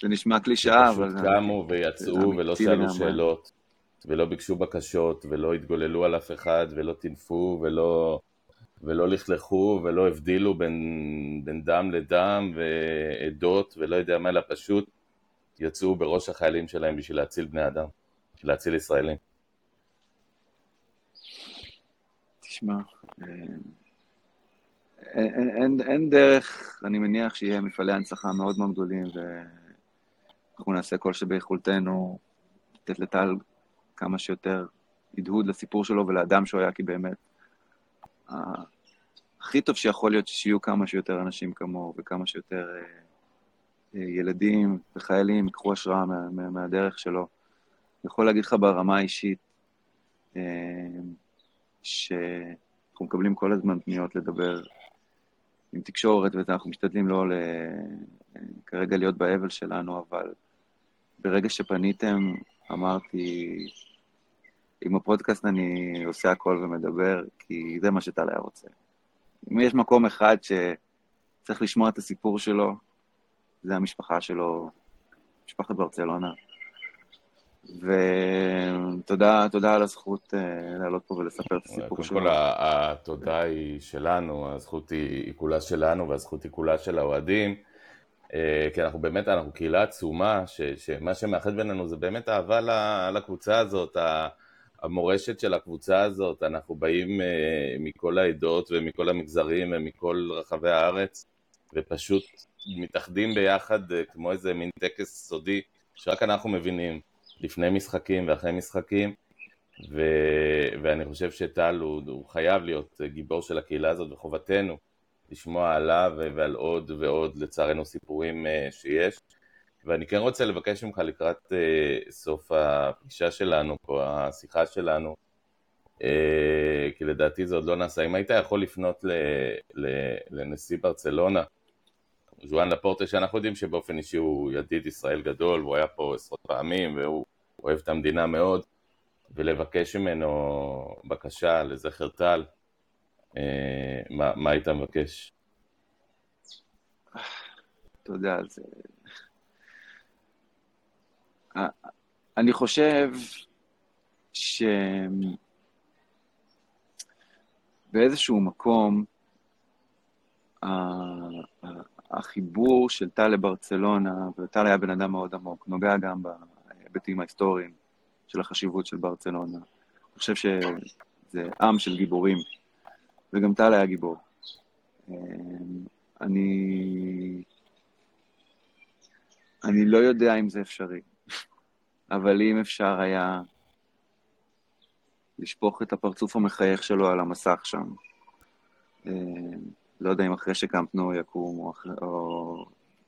זה נשמע קלישאה, אבל... שפשוט קמו ויצאו ולא שאלו שאלות, ולא ביקשו בקשות, ולא התגוללו על אף אחד, ולא טינפו, ולא... ולא לכלכו ולא הבדילו בין, בין דם לדם ועדות ולא יודע מה, אלא פשוט יצאו בראש החיילים שלהם בשביל להציל בני אדם, בשביל להציל ישראלים. תשמע, אה, אין, אין, אין דרך, אני מניח שיהיה מפעלי הנצחה מאוד מאוד גדולים, ואנחנו נעשה כל שביכולתנו לתת לטל כמה שיותר הדהוד לסיפור שלו ולאדם שהוא היה, כי באמת, הכי טוב שיכול להיות שיהיו כמה שיותר אנשים כמוהו, וכמה שיותר אה, אה, ילדים וחיילים ייקחו השראה מה, מה, מהדרך שלו. אני יכול להגיד לך ברמה האישית, אה, שאנחנו מקבלים כל הזמן פניות לדבר עם תקשורת וזה, אנחנו משתדלים לא ל... כרגע להיות באבל שלנו, אבל ברגע שפניתם, אמרתי, עם הפודקאסט אני עושה הכל ומדבר, כי זה מה שטל היה רוצה. אם יש מקום אחד שצריך לשמוע את הסיפור שלו, זה המשפחה שלו, משפחת ברצלונה. ותודה תודה על הזכות uh, לעלות פה ולספר את הסיפור שלו. קודם כל, התודה היא שלנו, הזכות היא כולה שלנו והזכות היא כולה של האוהדים. Uh, כי אנחנו באמת, אנחנו קהילה עצומה, ש, שמה שמאחד בינינו זה באמת אהבה לקבוצה הזאת, המורשת של הקבוצה הזאת, אנחנו באים uh, מכל העדות ומכל המגזרים ומכל רחבי הארץ, ופשוט מתאחדים ביחד uh, כמו איזה מין טקס סודי, שרק אנחנו מבינים. לפני משחקים ואחרי משחקים, ו... ואני חושב שטל הוא, הוא חייב להיות גיבור של הקהילה הזאת, וחובתנו לשמוע עליו ועל עוד ועוד, לצערנו, סיפורים uh, שיש. ואני כן רוצה לבקש ממך לקראת uh, סוף הפגישה שלנו פה, השיחה שלנו, uh, כי לדעתי זה עוד לא נעשה. אם היית יכול לפנות ל... ל... לנשיא ברצלונה, ז'ואן לפורטה שאנחנו יודעים שבאופן אישי הוא ידיד ישראל גדול, והוא היה פה עשרות פעמים והוא אוהב את המדינה מאוד, ולבקש ממנו בקשה לזכר טל, אה, מה, מה היית מבקש? אתה יודע, זה... אני חושב שבאיזשהו מקום, החיבור של טל לברצלונה, וטל היה בן אדם מאוד עמוק, נוגע גם בהיבטים ההיסטוריים של החשיבות של ברצלונה. אני חושב שזה עם של גיבורים, וגם טל היה גיבור. אני... אני לא יודע אם זה אפשרי, אבל אם אפשר היה לשפוך את הפרצוף המחייך שלו על המסך שם, לא יודע אם אחרי שקמפנו יקום, או, אחרי, או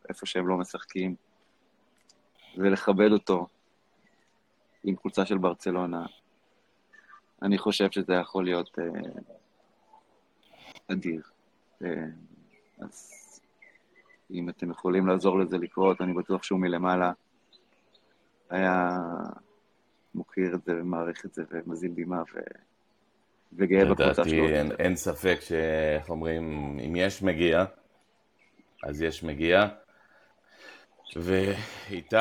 איפה שהם לא משחקים, ולכבד אותו, עם חולצה של ברצלונה. אני חושב שזה יכול להיות אה, אדיר. אה, אז אם אתם יכולים לעזור לזה לקרות, אני בטוח שהוא מלמעלה היה מוקיר את זה ומעריך את זה ומזיל בימה ו... וגאה בקבוצה שלו. לדעתי אין, אין ספק שאיך אומרים, אם יש מגיע, אז יש מגיע. ואיתי,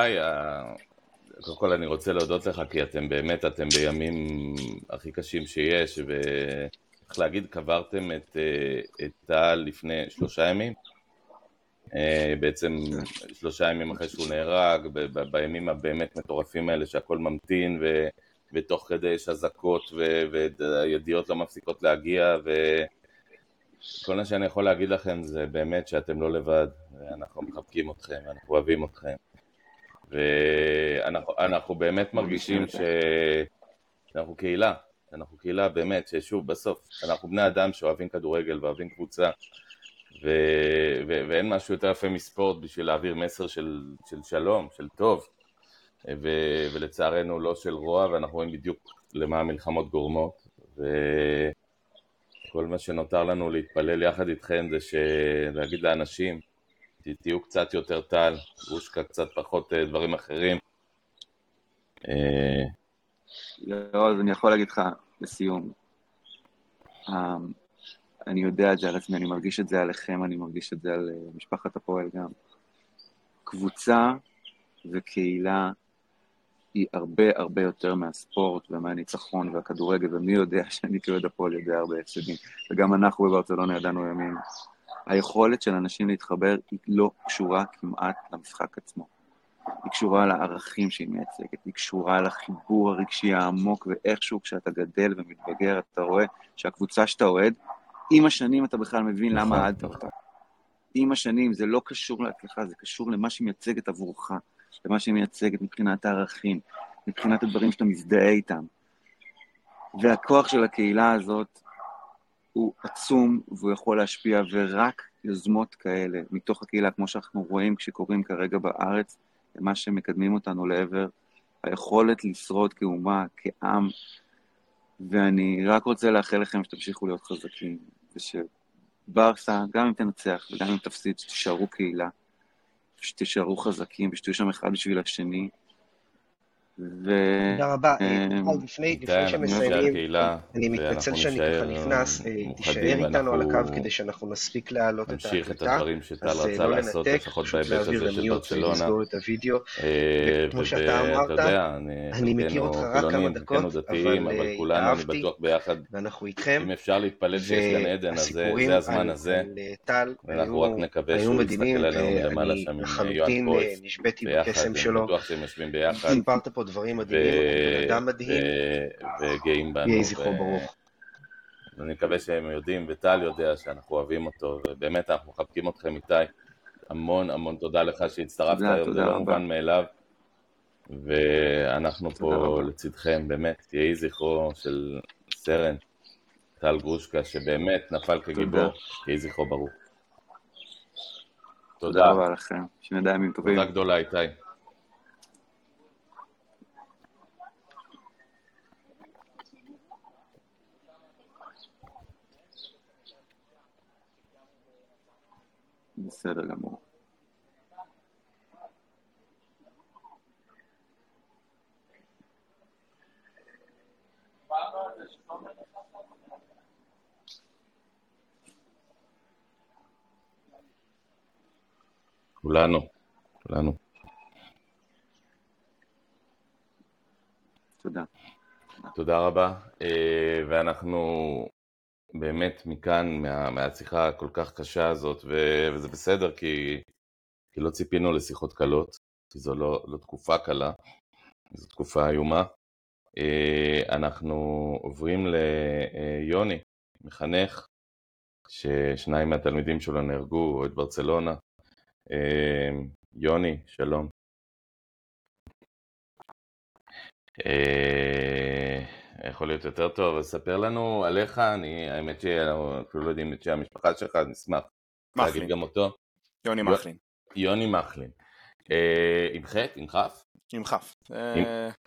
קודם כל אני רוצה להודות לך, כי אתם באמת, אתם בימים הכי קשים שיש, וצריך להגיד, קברתם אה, את טל לפני שלושה ימים. אה, בעצם שלושה ימים אחרי שהוא נהרג, בימים הבאמת מטורפים האלה שהכל ממתין, ו, ותוך כדי יש אזעקות, והידיעות לא מפסיקות להגיע, וכל מה שאני יכול להגיד לכם זה באמת שאתם לא לבד, ואנחנו מחבקים אתכם, אנחנו אוהבים אתכם. ואנחנו באמת מרגישים ש... שאנחנו קהילה, אנחנו קהילה באמת, ששוב, בסוף, אנחנו בני אדם שאוהבים כדורגל ואוהבים קבוצה, ו... ו... ואין משהו יותר יפה מספורט בשביל להעביר מסר של, של שלום, של טוב, ו... ולצערנו לא של רוע, ואנחנו רואים בדיוק למה המלחמות גורמות, וכל מה שנותר לנו להתפלל יחד איתכם זה ש... להגיד לאנשים, תהיו קצת יותר טל, גושקה קצת פחות אה, דברים אחרים. אה, לא, אז אני יכול להגיד לך לסיום, אמ, אני יודע את זה על עצמי, אני מרגיש את זה עליכם, אני מרגיש את זה על אה, משפחת הפועל גם. קבוצה וקהילה היא הרבה הרבה יותר מהספורט ומהניצחון והכדורגל, ומי יודע שאני כאוהד הפועל יודע הרבה הפסדים. וגם אנחנו בברצלונה ידענו ימים. היכולת של אנשים להתחבר היא לא קשורה כמעט למשחק עצמו. היא קשורה לערכים שהיא מייצגת, היא קשורה לחיבור הרגשי העמוק, ואיכשהו כשאתה גדל ומתבגר, אתה רואה שהקבוצה שאתה אוהד, עם השנים אתה בכלל מבין למה נכון. אהדת אותה. עם השנים, זה לא קשור להצלחה, זה קשור למה שהיא מייצגת עבורך, למה שהיא מייצגת מבחינת הערכים, מבחינת הדברים שאתה מזדהה איתם. והכוח של הקהילה הזאת הוא עצום והוא יכול להשפיע, ורק יוזמות כאלה מתוך הקהילה, כמו שאנחנו רואים כשקורים כרגע בארץ, זה מה שמקדמים אותנו לעבר היכולת לשרוד כאומה, כעם, ואני רק רוצה לאחל לכם שתמשיכו להיות חזקים, ושברסה, גם אם תנצח וגם אם תפסיד, שתישארו קהילה, שתישארו חזקים ושתהיו שם אחד בשביל השני, ו... תודה רבה. אה, לפני שמסיימים, אני מתנצל שאני ככה נכנס, אה, תישאר איתנו על הקו כדי שאנחנו נספיק להעלות את ההקלטה, אז לא לנתק, פשוט להעביר למיוט ולסגור את הוידאו. אה, כמו שאתה אמרת, אני מכיר אותך רק כמה דקות, אבל אהבתי, ואנחנו איתכם, אם אפשר להתפלל שיש גן עדן, אז זה הזמן הזה, ואנחנו רק נקווה שהוא יסתכל עלינו למעלה שם עם יואב פויץ, ביחד, אני בטוח שהם יושבים ביחד. דברים מדהימים, אדם מדהים. וגאים בנו. יהי זכרו ברוך. אני מקווה שהם יודעים, וטל יודע שאנחנו אוהבים אותו, ובאמת אנחנו מחבקים אתכם איתי. המון המון תודה לך שהצטרפת היום, זה לא מובן מאליו. ואנחנו פה לצדכם, באמת, יהי זכרו של סרן טל גרושקה, שבאמת נפל כגיבור, יהי זכרו ברוך. תודה. תודה רבה לכם, שנדע ימים טובים. תודה גדולה, איתי. בסדר גמור. כולנו, כולנו. תודה. תודה רבה, אה, ואנחנו באמת מכאן, מה, מהשיחה הכל כך קשה הזאת, ו, וזה בסדר כי, כי לא ציפינו לשיחות קלות, כי זו לא, לא תקופה קלה, זו תקופה איומה. אה, אנחנו עוברים ליוני, מחנך, ששניים מהתלמידים שלו נהרגו, אוהד ברצלונה. אה, יוני, שלום. אה, יכול להיות יותר טוב, אז ספר לנו עליך, אני, האמת שאנחנו לא יודעים את שם המשפחה שלך, אז נשמח להגיד גם אותו. יוני מחלין. יוני מחלין. אה, עם חטא, עם כף? עם כף.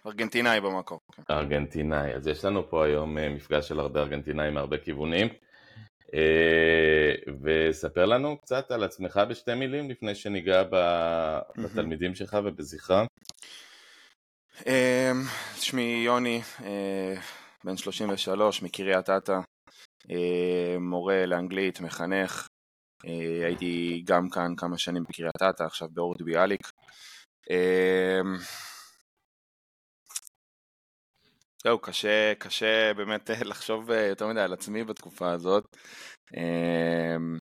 ארגנטינאי במקור. כן. ארגנטינאי. אז יש לנו פה היום מפגש של הרבה ארגנטינאים מהרבה כיוונים. וספר לנו קצת על עצמך בשתי מילים לפני שניגע בתלמידים שלך ובזכרם. אמ, שמי יוני, בן 33 מקריית אתא, מורה לאנגלית, מחנך, הייתי גם כאן כמה שנים בקריית אתא, עכשיו באורד ביאליק. אמ, זהו, קשה, קשה באמת לחשוב יותר מדי על עצמי בתקופה הזאת. אמ,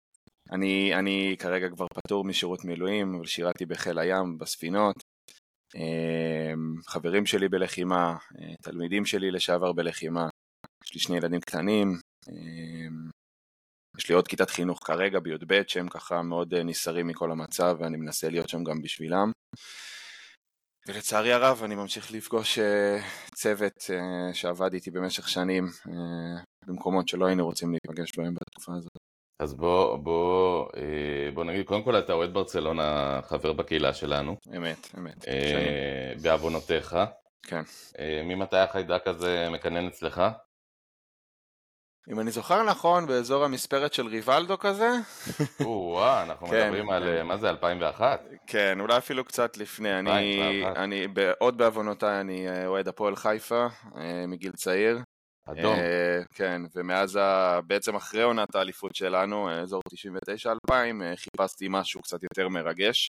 אני, אני כרגע כבר פטור משירות מילואים, אבל שירתי בחיל הים, בספינות. חברים שלי בלחימה, תלמידים שלי לשעבר בלחימה. יש לי שני ילדים קטנים, יש לי עוד כיתת חינוך כרגע בי"ב שהם ככה מאוד נסערים מכל המצב ואני מנסה להיות שם גם בשבילם. ולצערי הרב אני ממשיך לפגוש צוות שעבד איתי במשך שנים במקומות שלא היינו רוצים להיפגש בהם בתקופה הזאת. אז בוא, בוא, בוא נגיד, קודם כל אתה אוהד ברצלונה, חבר בקהילה שלנו. אמת, אמת. בעוונותיך. כן. ממתי החיידק הזה מקנן אצלך? אם אני זוכר נכון, באזור המספרת של ריבלדו כזה. או-אה, אנחנו כן, מדברים על, כן. מה זה, 2001? כן, אולי אפילו קצת לפני. אני, אני, עוד בעוונותיי, אני אוהד הפועל חיפה, מגיל צעיר. אדום. כן, ומאז, בעצם אחרי עונת האליפות שלנו, אזור 99-2000, חיפשתי משהו קצת יותר מרגש,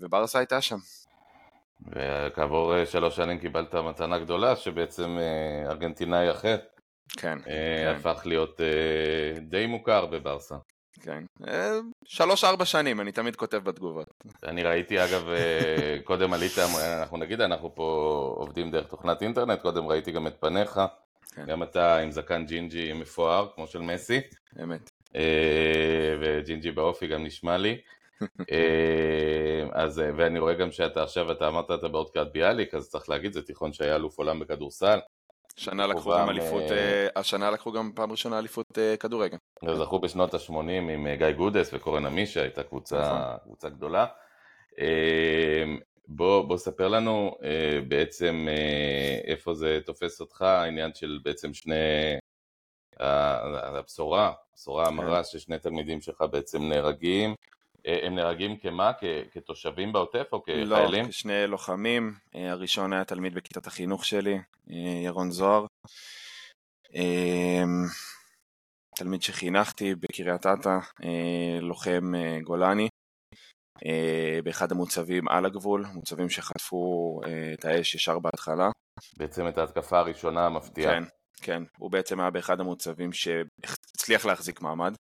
וברסה הייתה שם. וכעבור שלוש שנים קיבלת מתנה גדולה, שבעצם ארגנטינאי אחר. כן, כן. הפך להיות די מוכר בברסה. כן, שלוש-ארבע שנים, אני תמיד כותב בתגובות. אני ראיתי אגב, קודם עלית, אנחנו נגיד, אנחנו פה עובדים דרך תוכנת אינטרנט, קודם ראיתי גם את פניך, כן. גם אתה עם זקן ג'ינג'י מפואר, כמו של מסי. אמת. וג'ינג'י באופי גם נשמע לי. אז, ואני רואה גם שאתה עכשיו, אתה אמרת אתה בעוד קריאת ביאליק, אז צריך להגיד, זה תיכון שהיה אלוף עולם בכדורסל. השנה לקחו גם אליפות, השנה לקחו גם פעם ראשונה אליפות כדורגל. זכו בשנות ה-80 עם גיא גודס וקורן עמישה, הייתה קבוצה, נכון. קבוצה גדולה. בוא, בוא ספר לנו בעצם איפה זה תופס אותך, העניין של בעצם שני, הבשורה, הבשורה כן. המרה ששני תלמידים שלך בעצם נהרגים. הם נהרגים כמה? כתושבים בעוטף או כחיילים? לא, כשני לוחמים. הראשון היה תלמיד בכיתת החינוך שלי, ירון זוהר. תלמיד שחינכתי בקריית אתא, לוחם גולני, באחד המוצבים על הגבול, מוצבים שחטפו את האש ישר בהתחלה. בעצם את ההתקפה הראשונה המפתיעה. כן, כן, הוא בעצם היה באחד המוצבים שהצליח להחזיק מעמד.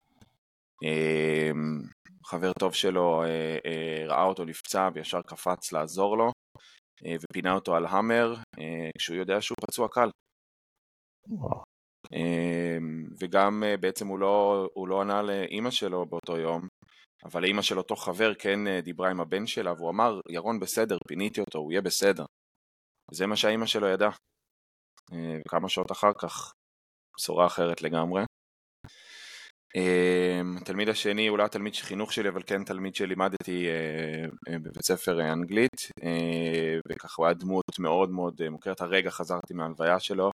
חבר טוב שלו אה, אה, ראה אותו נפצע וישר קפץ לעזור לו אה, ופינה אותו על המר כשהוא יודע שהוא פצוע קל. וגם בעצם הוא לא, הוא לא ענה לאימא שלו באותו יום, אבל לאימא של אותו חבר כן דיברה עם הבן שלה והוא אמר ירון בסדר, פיניתי אותו, הוא יהיה בסדר. זה מה שהאימא שלו ידעה. וכמה שעות אחר כך, בשורה אחרת לגמרי. אמ, התלמיד השני לא התלמיד חינוך שלי, אבל כן תלמיד שלימדתי אה, אה, בבית ספר אה, אנגלית, וככה הוא היה דמות מאוד מאוד מוכרת. הרגע חזרתי מהלוויה שלו.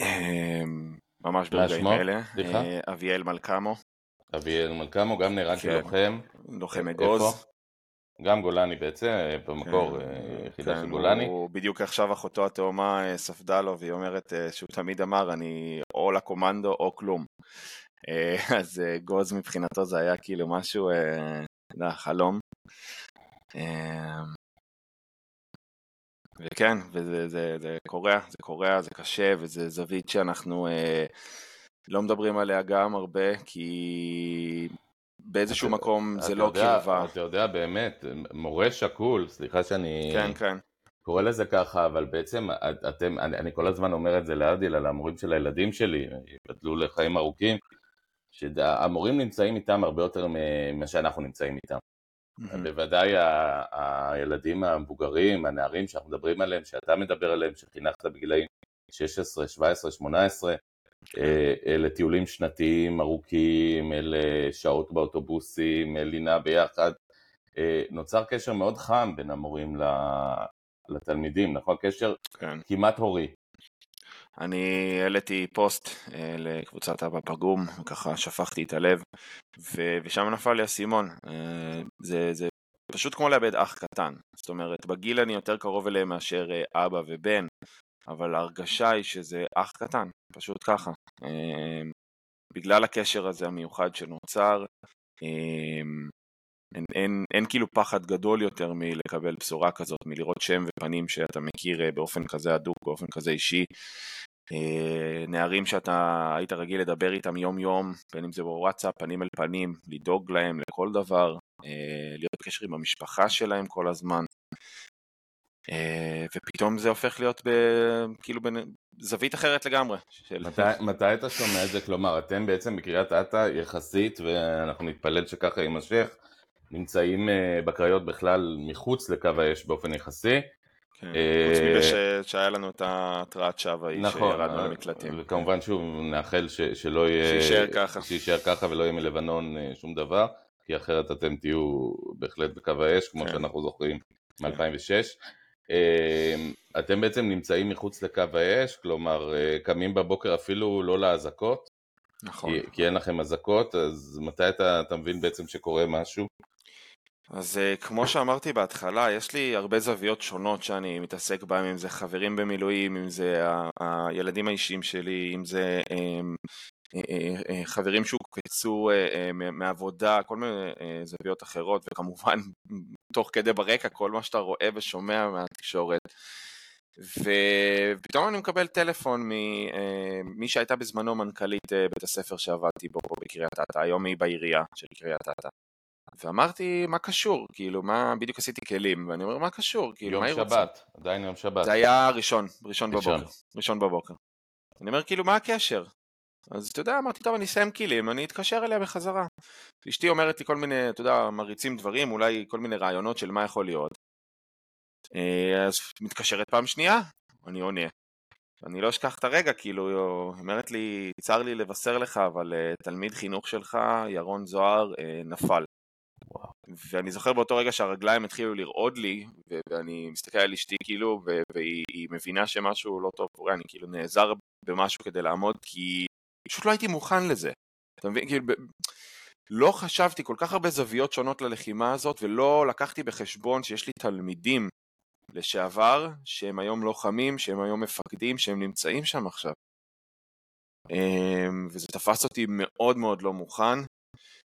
אמ, ממש ברגעים האלה. אביאל מלקמו. אביאל מלקמו גם נהרג כן. כלוחם. לוחם אגוז. גם גולני בעצם, אה, במקור כן, אה, יחידה כן, של גולני. הוא בדיוק עכשיו אחותו התאומה אה, ספדה לו והיא אומרת שהוא תמיד אמר אני או לקומנדו או כלום. אז גוז מבחינתו זה היה כאילו משהו, אתה יודע, חלום. וכן, וזה זה, זה קורע, זה קורע, זה קשה, וזה זווית שאנחנו אה, לא מדברים עליה גם הרבה, כי באיזשהו מקום זה לא קרבה. אתה יודע באמת, מורה שקול, סליחה שאני... כן, כן. קורא לזה ככה, אבל בעצם אתם, אני, אני כל הזמן אומר את זה להבדיל על המורים של הילדים שלי, יבדלו לחיים ארוכים, שהמורים נמצאים איתם הרבה יותר ממה שאנחנו נמצאים איתם. Mm-hmm. בוודאי ה, הילדים המבוגרים, הנערים שאנחנו מדברים עליהם, שאתה מדבר עליהם, שחינכת בגילאים 16, 17, 18, אלה טיולים שנתיים ארוכים, אלה שעות באוטובוסים, לינה ביחד, אה, נוצר קשר מאוד חם בין המורים לתלמידים, נכון? קשר כן. כמעט הורי. אני העליתי פוסט אה, לקבוצת אבא פגום, וככה שפכתי את הלב, ו- ושם נפל לי האסימון. אה, זה, זה פשוט כמו לאבד אח קטן. זאת אומרת, בגיל אני יותר קרוב אליהם מאשר אה, אבא ובן, אבל ההרגשה היא שזה אח קטן, פשוט ככה. אה, בגלל הקשר הזה המיוחד שנוצר, אה, אין, אין, אין כאילו פחד גדול יותר מלקבל בשורה כזאת, מלראות שם ופנים שאתה מכיר אה, באופן כזה הדוק, באופן כזה אישי. אה, נערים שאתה היית רגיל לדבר איתם יום יום, בין אם זה בוואטסאפ, פנים אל פנים, לדאוג להם לכל דבר, אה, להיות בקשר עם המשפחה שלהם כל הזמן. ופתאום זה הופך להיות ב... כאילו בזווית אחרת לגמרי. של... מתי, מתי אתה שומע את זה? כלומר, אתם בעצם בקריית אתא יחסית, ואנחנו נתפלל שככה יימשך, נמצאים אה, בקריות בכלל מחוץ לקו האש באופן יחסי. כן, אה, חוץ מזה שהיה לנו את ההתרעת שווא ההיא נכון, שירדנו אה, למקלטים. וכמובן שוב נאחל שלא יהיה... שיישאר ככה. שיישאר ככה ולא יהיה מלבנון שום דבר, כי אחרת אתם תהיו בהחלט בקו האש, כמו כן. שאנחנו זוכרים מ-2006. אתם בעצם נמצאים מחוץ לקו האש, כלומר קמים בבוקר אפילו לא לאזעקות. נכון. כי, כי אין לכם אזעקות, אז מתי אתה, אתה מבין בעצם שקורה משהו? אז אה, כמו שאמרתי בהתחלה, יש לי הרבה זוויות שונות שאני מתעסק בהן, אם זה חברים במילואים, אם זה הילדים האישיים שלי, אם זה אמ, אה, אה, חברים שהוקפצו מעבודה, כל מיני זוויות אחרות, וכמובן תוך כדי ברקע כל מה שאתה רואה ושומע מהתקשורת. ופתאום אני מקבל טלפון ממי שהייתה בזמנו מנכ"לית בית הספר שעבדתי בו בקריית אתא, היום היא בעירייה של קריית אתא. ואמרתי, מה קשור? כאילו, מה, בדיוק עשיתי כלים, ואני אומר, מה קשור? כאילו, מה היא רוצה? יום שבת, עדיין יום שבת. זה היה ראשון, ראשון בבוקר. ראשון בבוקר. אני אומר, כאילו, מה הקשר? אז אתה יודע, אמרתי, טוב, אני אסיים כלים, אני אתקשר אליה בחזרה. אשתי אומרת לי כל מיני, אתה יודע, מריצים דברים, אולי כל מיני רעיונות של מה יכול להיות. אה, אז מתקשרת פעם שנייה, אני עונה. אני לא אשכח את הרגע, כאילו, היא אומרת לי, צר לי לבשר לך, אבל uh, תלמיד חינוך שלך, ירון זוהר, uh, נפל. ואני זוכר באותו רגע שהרגליים התחילו לרעוד לי, ואני מסתכל על אשתי כאילו, והיא מבינה שמשהו לא טוב קורה, אני כאילו נעזר במשהו כדי לעמוד, כי פשוט לא הייתי מוכן לזה. אתה מבין? כאילו, לא חשבתי כל כך הרבה זוויות שונות ללחימה הזאת, ולא לקחתי בחשבון שיש לי תלמידים לשעבר, שהם היום לוחמים, שהם היום מפקדים, שהם נמצאים שם עכשיו. אמ, וזה תפס אותי מאוד מאוד לא מוכן,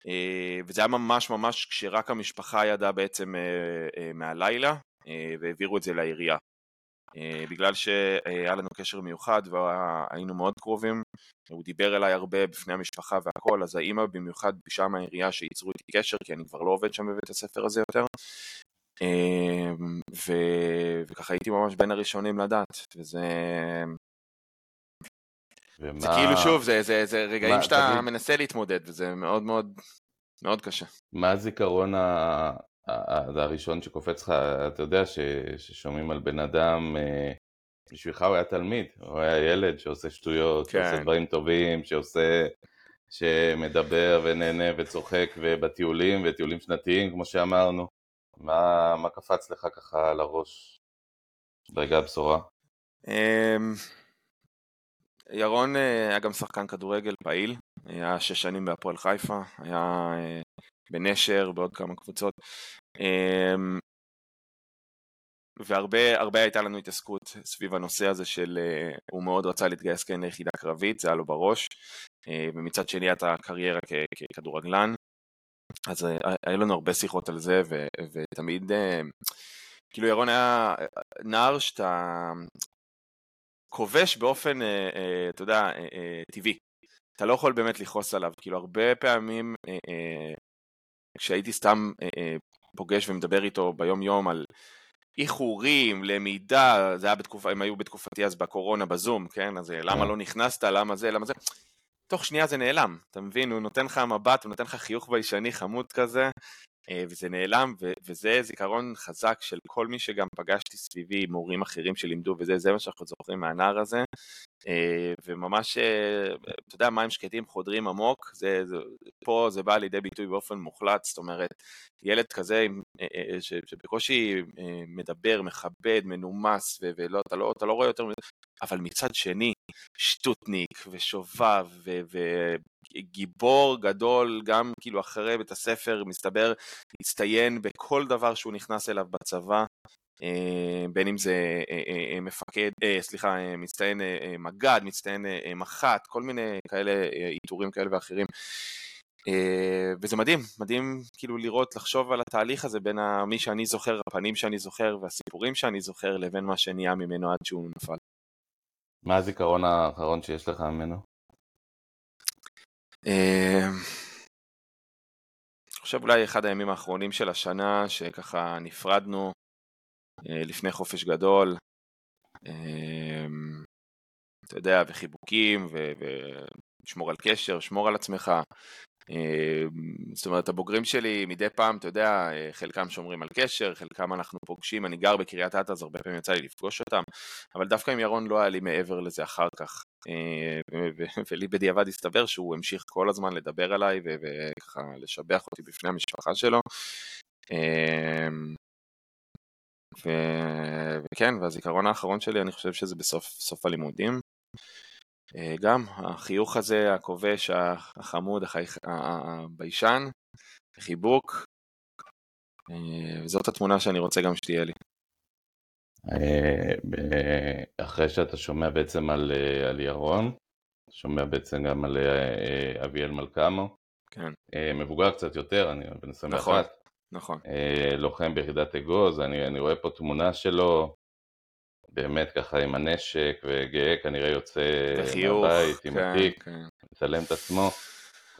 אה, וזה היה ממש ממש כשרק המשפחה ידעה בעצם אה, אה, מהלילה, והעבירו את זה לעירייה. בגלל שהיה לנו קשר מיוחד והיינו מאוד קרובים, הוא דיבר אליי הרבה בפני המשפחה והכל, אז האימא במיוחד ביקשה מהעירייה שייצרו איתי קשר, כי אני כבר לא עובד שם בבית הספר הזה יותר. ו... וככה הייתי ממש בין הראשונים לדעת, וזה... ומה... זה כאילו שוב, זה, זה, זה רגעים מה, שאתה תגיד... מנסה להתמודד, וזה מאוד מאוד מאוד קשה. מה הזיכרון ה... הראשון שקופץ לך, אתה יודע ש... ששומעים על בן אדם, אה, בשבילך הוא היה תלמיד, הוא היה ילד שעושה שטויות, כן. שעושה דברים טובים, שעושה, שמדבר ונהנה וצוחק ובטיולים וטיולים שנתיים כמו שאמרנו. מה, מה קפץ לך ככה על הראש ברגע הבשורה? אמ, ירון אה, היה גם שחקן כדורגל פעיל, היה שש שנים בהפועל חיפה, היה אה, בנשר, בעוד כמה קבוצות. אמ, והרבה הרבה הייתה לנו התעסקות סביב הנושא הזה של אה, הוא מאוד רצה להתגייס כן ליחידה קרבית, זה היה לו בראש, ומצד שני הייתה קריירה ככדורגלן, אז היו לנו הרבה שיחות על זה, ו, ותמיד, כאילו ירון היה נער שאתה כובש באופן, אה, אה, אתה יודע, אה, טבעי. אתה לא יכול באמת לכעוס עליו, כאילו הרבה פעמים כשהייתי סתם פוגש ומדבר איתו ביום יום על איחורים, למידה, זה היה בתקופה, הם היו בתקופתי אז בקורונה בזום, כן? אז למה כן. לא נכנסת, למה זה, למה זה, תוך שנייה זה נעלם, אתה מבין? הוא נותן לך מבט, הוא נותן לך חיוך ביישני חמוד כזה, אה, וזה נעלם, ו- וזה זיכרון חזק של כל מי שגם פגשתי סביבי, מורים אחרים שלימדו וזה, זה מה שאנחנו זוכרים מהנער הזה, אה, וממש, אה, אתה יודע, מים שקטים חודרים עמוק, זה, זה, פה זה בא לידי ביטוי באופן מוחלט, זאת אומרת, ילד כזה ש, שבקושי מדבר, מכבד, מנומס, ולא, אתה לא, אתה לא רואה יותר, אבל מצד שני, שטוטניק ושובב וגיבור גדול, גם כאילו אחרי בית הספר, מסתבר, הצטיין בכל דבר שהוא נכנס אליו בצבא, אה, בין אם זה אה, אה, מפקד, סליחה, מצטיין מג"ד, מצטיין מח"ט, כל מיני כאלה עיטורים כאלה ואחרים. וזה מדהים, מדהים כאילו לראות, לחשוב על התהליך הזה בין מי שאני זוכר, הפנים שאני זוכר והסיפורים שאני זוכר לבין מה שנהיה ממנו עד שהוא נפל. מה הזיכרון האחרון שיש לך ממנו? אני חושב אולי אחד הימים האחרונים של השנה שככה נפרדנו אה, לפני חופש גדול, אמ, אתה יודע, וחיבוקים, ושמור על קשר, שמור על עצמך. אמ, זאת אומרת, הבוגרים שלי מדי פעם, אתה יודע, חלקם שומרים על קשר, חלקם אנחנו פוגשים, אני גר בקריית אתא, אז הרבה פעמים יצא לי לפגוש אותם, אבל דווקא עם ירון לא היה לי מעבר לזה אחר כך. אה, ולי בדיעבד הסתבר שהוא המשיך כל הזמן לדבר עליי וככה לשבח אותי בפני המשפחה שלו. ו... וכן, והזיכרון האחרון שלי, אני חושב שזה בסוף הלימודים. אה, גם החיוך הזה, הכובש, החמוד, החייך, הביישן, חיבוק, אה, וזאת התמונה שאני רוצה גם שתהיה לי. אה, אחרי שאתה שומע בעצם על, על ירון, שומע בעצם גם על אביאל מלקמו, כן. מבוגר קצת יותר, אני בן 21. נכון. נכון. אה, לוחם ביחידת אגוז, אני, אני רואה פה תמונה שלו, באמת ככה עם הנשק וגאה, כנראה יוצא בחיוך, מהבית עם כן, התיק, כן. מצלם את עצמו.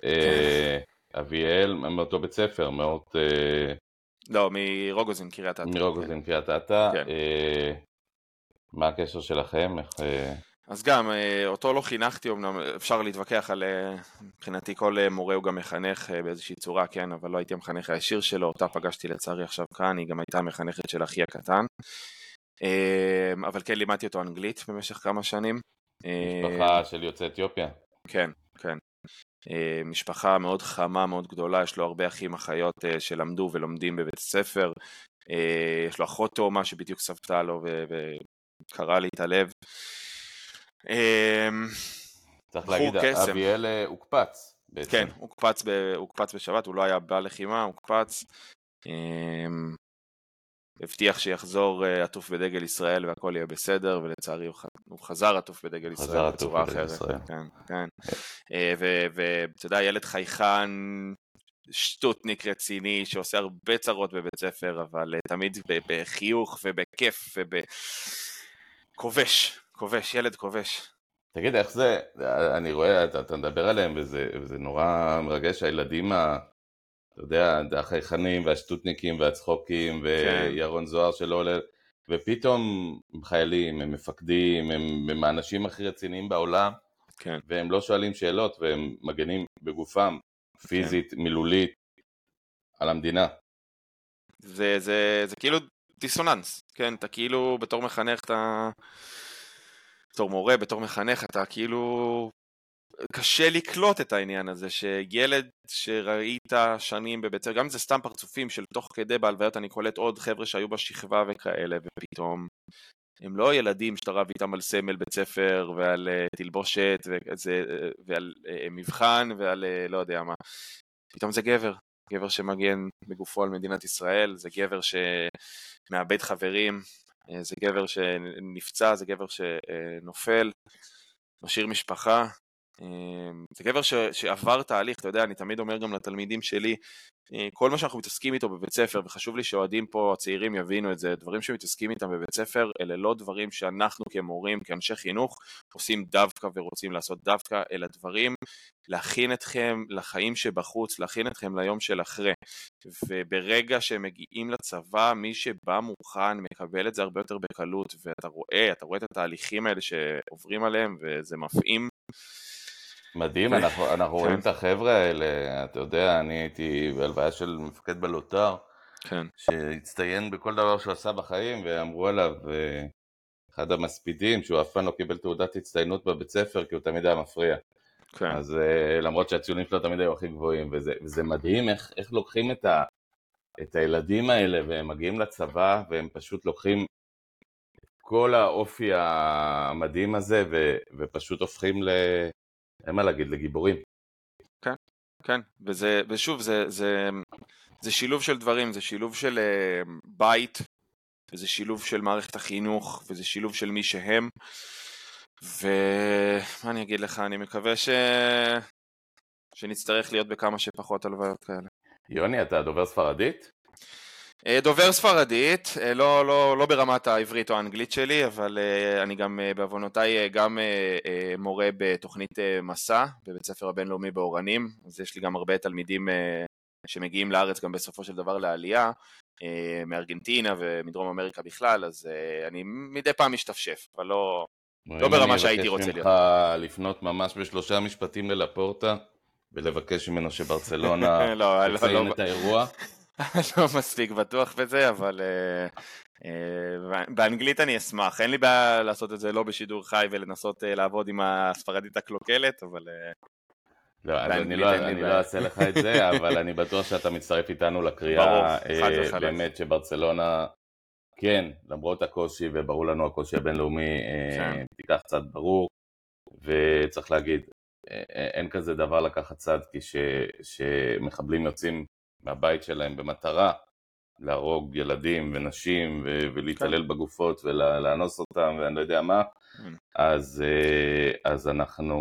כן. אה, אביאל, מאותו בית ספר, מאוד... אה, לא, מרוגוזין, קריית אתא. מרוגוזין, כן. קריית אתא. כן. אה, מה הקשר שלכם? איך... אז גם, אה, אותו לא חינכתי, אמנם אפשר להתווכח על, אה, מבחינתי כל אה, מורה הוא גם מחנך באיזושהי צורה, כן, אבל לא הייתי המחנך הישיר שלו, אותה פגשתי לצערי עכשיו כאן, היא גם הייתה המחנכת של אחי הקטן. אבל כן לימדתי אותו אנגלית במשך כמה שנים. משפחה של יוצאי אתיופיה. כן, כן. משפחה מאוד חמה, מאוד גדולה, יש לו הרבה אחים אחיות שלמדו ולומדים בבית ספר. יש לו אחות תאומה שבדיוק סבתה לו וקרע לי את הלב. אמ, צריך להגיד, אביאל אה, הוקפץ בעצם. כן, הוקפץ, ב, הוקפץ בשבת, הוא לא היה בלחימה, הוקפץ. אמ, הבטיח שיחזור אה, עטוף בדגל ישראל והכל יהיה בסדר, ולצערי הוא חזר עטוף בדגל ישראל בצורה אחרת. ישראל. כן, כן. אה, ואתה יודע, ילד חייכן, שטוטניק רציני, שעושה הרבה צרות בבית ספר, אבל תמיד בחיוך ובכיף ובכובש, כובש, ילד כובש. תגיד, איך זה, אני רואה, אתה, אתה מדבר עליהם וזה, וזה נורא מרגש, הילדים, ה, אתה יודע, החייכנים והשטותניקים והצחוקים כן. וירון זוהר שלא עולה, ופתאום הם חיילים, הם מפקדים, הם, הם האנשים הכי רציניים בעולם, כן. והם לא שואלים שאלות והם מגנים בגופם, פיזית, כן. מילולית, על המדינה. זה, זה, זה כאילו דיסוננס, כן, אתה כאילו בתור מחנך אתה... בתור מורה, בתור מחנך, אתה כאילו... קשה לקלוט את העניין הזה, שילד שראית שנים בבית ספר, גם אם זה סתם פרצופים של תוך כדי בהלוויות, אני קולט עוד חבר'ה שהיו בשכבה וכאלה, ופתאום הם לא ילדים שאתה רב איתם על סמל בית ספר ועל uh, תלבושת וזה, ועל uh, מבחן ועל לא יודע מה. פתאום זה גבר, גבר שמגן בגופו על מדינת ישראל, זה גבר שמאבד חברים, אה, זה גבר שנפצע, זה גבר שנופל, משאיר משפחה, אה, זה גבר ש, שעבר תהליך, אתה יודע, אני תמיד אומר גם לתלמידים שלי, אה, כל מה שאנחנו מתעסקים איתו בבית ספר, וחשוב לי שאוהדים פה הצעירים יבינו את זה, דברים שמתעסקים איתם בבית ספר, אלה לא דברים שאנחנו כמורים, כאנשי חינוך, עושים דווקא ורוצים לעשות דווקא, אלא דברים להכין אתכם לחיים שבחוץ, להכין אתכם ליום של אחרי. וברגע שהם מגיעים לצבא, מי שבא מוכן מקבל את זה הרבה יותר בקלות, ואתה רואה, אתה רואה את התהליכים האלה שעוברים עליהם, וזה מפעים. מדהים, אנחנו, אנחנו רואים את החבר'ה האלה, אתה יודע, אני הייתי בהלוויה של מפקד בלוטר, כן. שהצטיין בכל דבר שהוא עשה בחיים, ואמרו עליו, אה, אחד המספידים, שהוא אף פעם לא קיבל תעודת הצטיינות בבית ספר, כי הוא תמיד היה מפריע. כן. אז אה, למרות שהציונים שלו תמיד היו הכי גבוהים, וזה, וזה מדהים איך, איך לוקחים את, ה, את הילדים האלה, והם מגיעים לצבא, והם פשוט לוקחים כל האופי המדהים הזה, ו, ופשוט הופכים ל... אין מה להגיד, לגיבורים. כן, וזה, ושוב, זה, זה, זה שילוב של דברים, זה שילוב של uh, בית, וזה שילוב של מערכת החינוך, וזה שילוב של מי שהם, ומה אני אגיד לך, אני מקווה ש... שנצטרך להיות בכמה שפחות הלוויות כאלה. יוני, אתה דובר ספרדית? אה, דובר ספרדית, אה, לא, לא, לא ברמת העברית או האנגלית שלי, אבל אה, אני גם בעוונותיי גם מורה בתוכנית מסע בבית ספר הבינלאומי באורנים, אז יש לי גם הרבה תלמידים שמגיעים לארץ גם בסופו של דבר לעלייה, מארגנטינה ומדרום אמריקה בכלל, אז אני מדי פעם משתפשף, אבל לא, לא ברמה שהייתי רוצה להיות. אני מבקש ממך לפנות ממש בשלושה משפטים ללפורטה ולבקש ממנו שברצלונה לא, לא, תציין לא, את האירוע. לא מספיק בטוח בזה, אבל uh, uh, באנגלית אני אשמח. אין לי בעיה לעשות את זה לא בשידור חי ולנסות uh, לעבוד עם הספרדית הקלוקלת, אבל... לא, אז אני לא, אני לא אעשה לך את זה, אבל אני בטוח שאתה מצטרף איתנו לקריאה. באמת שברצלונה, כן, למרות הקושי, וברור לנו הקושי הבינלאומי, כן. תיקח צד ברור, וצריך להגיד, אין כזה דבר לקחת צד, כי שמחבלים יוצאים מהבית שלהם במטרה להרוג ילדים ונשים ו- ולהתעלל כן. בגופות ולאנוס אותם ואני לא יודע מה, כן. אז, אה, אז אנחנו,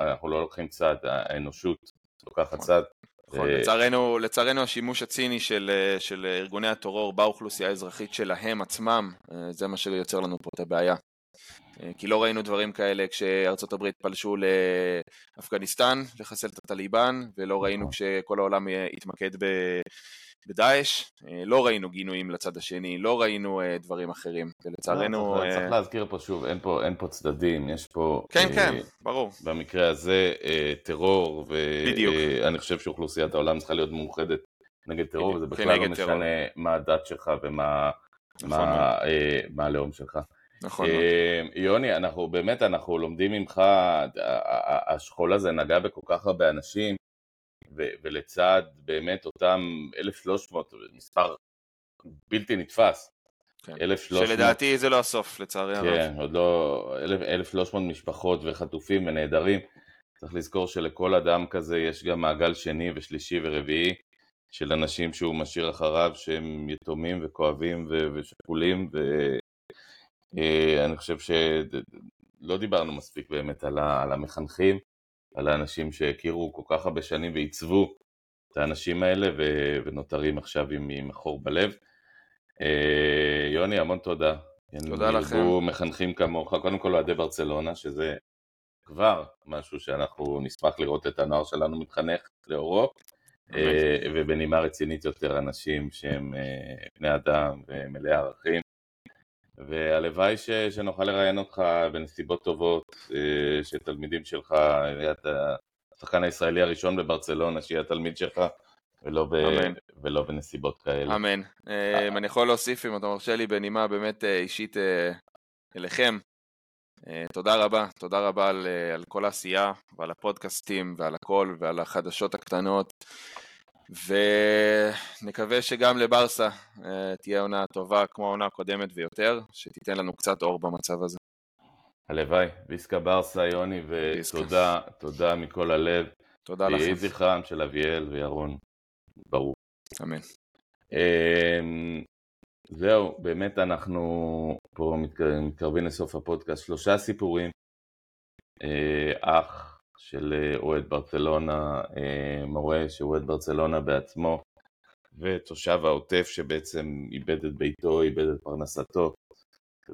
אנחנו לא לוקחים צד, האנושות לוקחת צד. נכון, אה, לצערנו, לצערנו השימוש הציני של, אה, של ארגוני הטרור באוכלוסייה האזרחית שלהם עצמם, זה מה שיוצר לנו פה את הבעיה. כי לא ראינו דברים כאלה כשארצות הברית פלשו לאפגניסטן לחסל את הטליבן, ולא ראינו נכון. כשכל העולם התמקד בדאעש, לא ראינו גינויים לצד השני, לא ראינו דברים אחרים, ולצערנו... לא, צריך, להזכיר פה שוב, אין פה, אין פה צדדים, יש פה... כן, כן, ברור. במקרה הזה טרור. ואני חושב שאוכלוסיית העולם צריכה להיות מאוחדת נגד טרור, וזה בכלל לא משנה. מה הדת שלך ומה נכון מה. אה, מה הלאום שלך. נכון. אה, יוני, אנחנו באמת, אנחנו לומדים ממך, השכול הזה נגע בכל כך הרבה אנשים, ו- ולצד באמת אותם 1,300, מספר בלתי נתפס, כן. 1,300, שלדעתי זה לא הסוף, לצערי הרב. כן, עוד לא, 1,000 1,300 משפחות וחטופים ונעדרים, צריך לזכור שלכל אדם כזה יש גם מעגל שני ושלישי ורביעי של אנשים שהוא משאיר אחריו שהם יתומים וכואבים ו- ושכולים ואני חושב שלא דיברנו מספיק באמת על, המחנכים, על האנשים שהכירו כל כך הרבה שנים ועיצבו את האנשים האלה ונותרים עכשיו עם, עם החור בלב. אה, יוני, המון תודה. תודה לכם. ירבו מחנכים כמוך, קודם כל אוהדי ברצלונה, שזה כבר משהו שאנחנו נשמח לראות את הנוער שלנו מתחנך לאורו, אה, ובנימה רצינית יותר אנשים שהם אה, בני אדם ומלאי ערכים. והלוואי ש, שנוכל לראיין אותך בנסיבות טובות, אה, שתלמידים שלך, יהיה אתה השחקן הישראלי הראשון בברצלונה שיהיה התלמיד שלך, ולא, ב, אמן. ולא בנסיבות כאלה. אמן. אה, אם אני יכול להוסיף, אם אתה מרשה לי, בנימה באמת אה, אישית אה, אליכם, אה, תודה רבה, תודה רבה על, אה, על כל העשייה ועל הפודקאסטים ועל הכל ועל החדשות הקטנות ונקווה שגם לברסה אה, תהיה עונה טובה כמו העונה הקודמת ויותר, שתיתן לנו קצת אור במצב הזה. הלוואי, ויסקה ברסה, יוני. ותודה, תודה מכל הלב. תודה יהי לכם. זכרם של אביאל וירון, ברור. אמן. אמ, זהו, באמת אנחנו פה מתק- מתקרבים לסוף הפודקאסט. שלושה סיפורים. אה, אח של אה, אוהד ברצלונה, אה, מורה שהוא אוהד ברצלונה בעצמו, ותושב העוטף שבעצם איבד את ביתו, איבד את פרנסתו,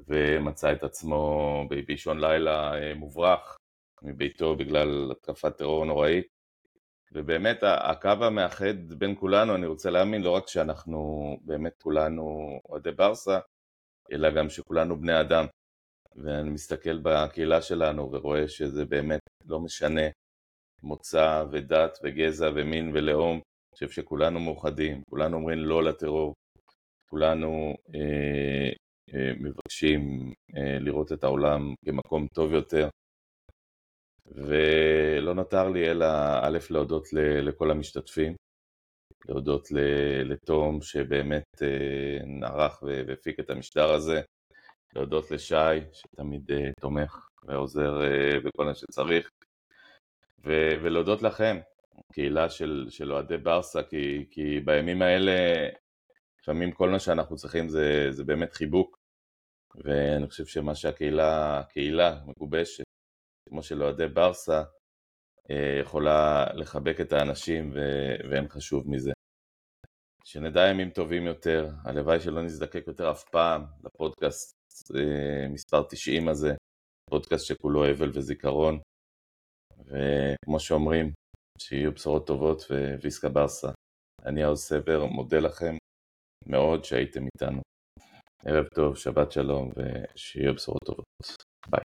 ומצא את עצמו באישון לילה אה, מוברח מביתו בגלל התקפת טרור נוראית. ובאמת הקו המאחד בין כולנו, אני רוצה להאמין, לא רק שאנחנו באמת כולנו אוהדי ברסה, אלא גם שכולנו בני אדם. ואני מסתכל בקהילה שלנו ורואה שזה באמת לא משנה מוצא ודת וגזע ומין ולאום, אני חושב שכולנו מאוחדים, כולנו אומרים לא לטרור, כולנו אה, אה, מבקשים אה, לראות את העולם כמקום טוב יותר, ולא נותר לי אלא א' להודות לכל המשתתפים, להודות לתום שבאמת אה, ערך והפיק את המשדר הזה, להודות לשי שתמיד תומך ועוזר בכל מה שצריך, ו- ולהודות לכם, קהילה של, של אוהדי ברסה, כי, כי בימים האלה לפעמים כל מה שאנחנו צריכים זה, זה באמת חיבוק, ואני חושב שמה שהקהילה, קהילה מגובשת, כמו של אוהדי ברסה, אה, יכולה לחבק את האנשים ו- ואין חשוב מזה. שנדע ימים טובים יותר, הלוואי שלא נזדקק יותר אף פעם לפודקאסט מספר 90 הזה, פודקאסט שכולו אבל וזיכרון, וכמו שאומרים, שיהיו בשורות טובות וויסקה ברסה. אני האוז סבר, מודה לכם מאוד שהייתם איתנו. ערב טוב, שבת שלום, ושיהיו בשורות טובות. ביי.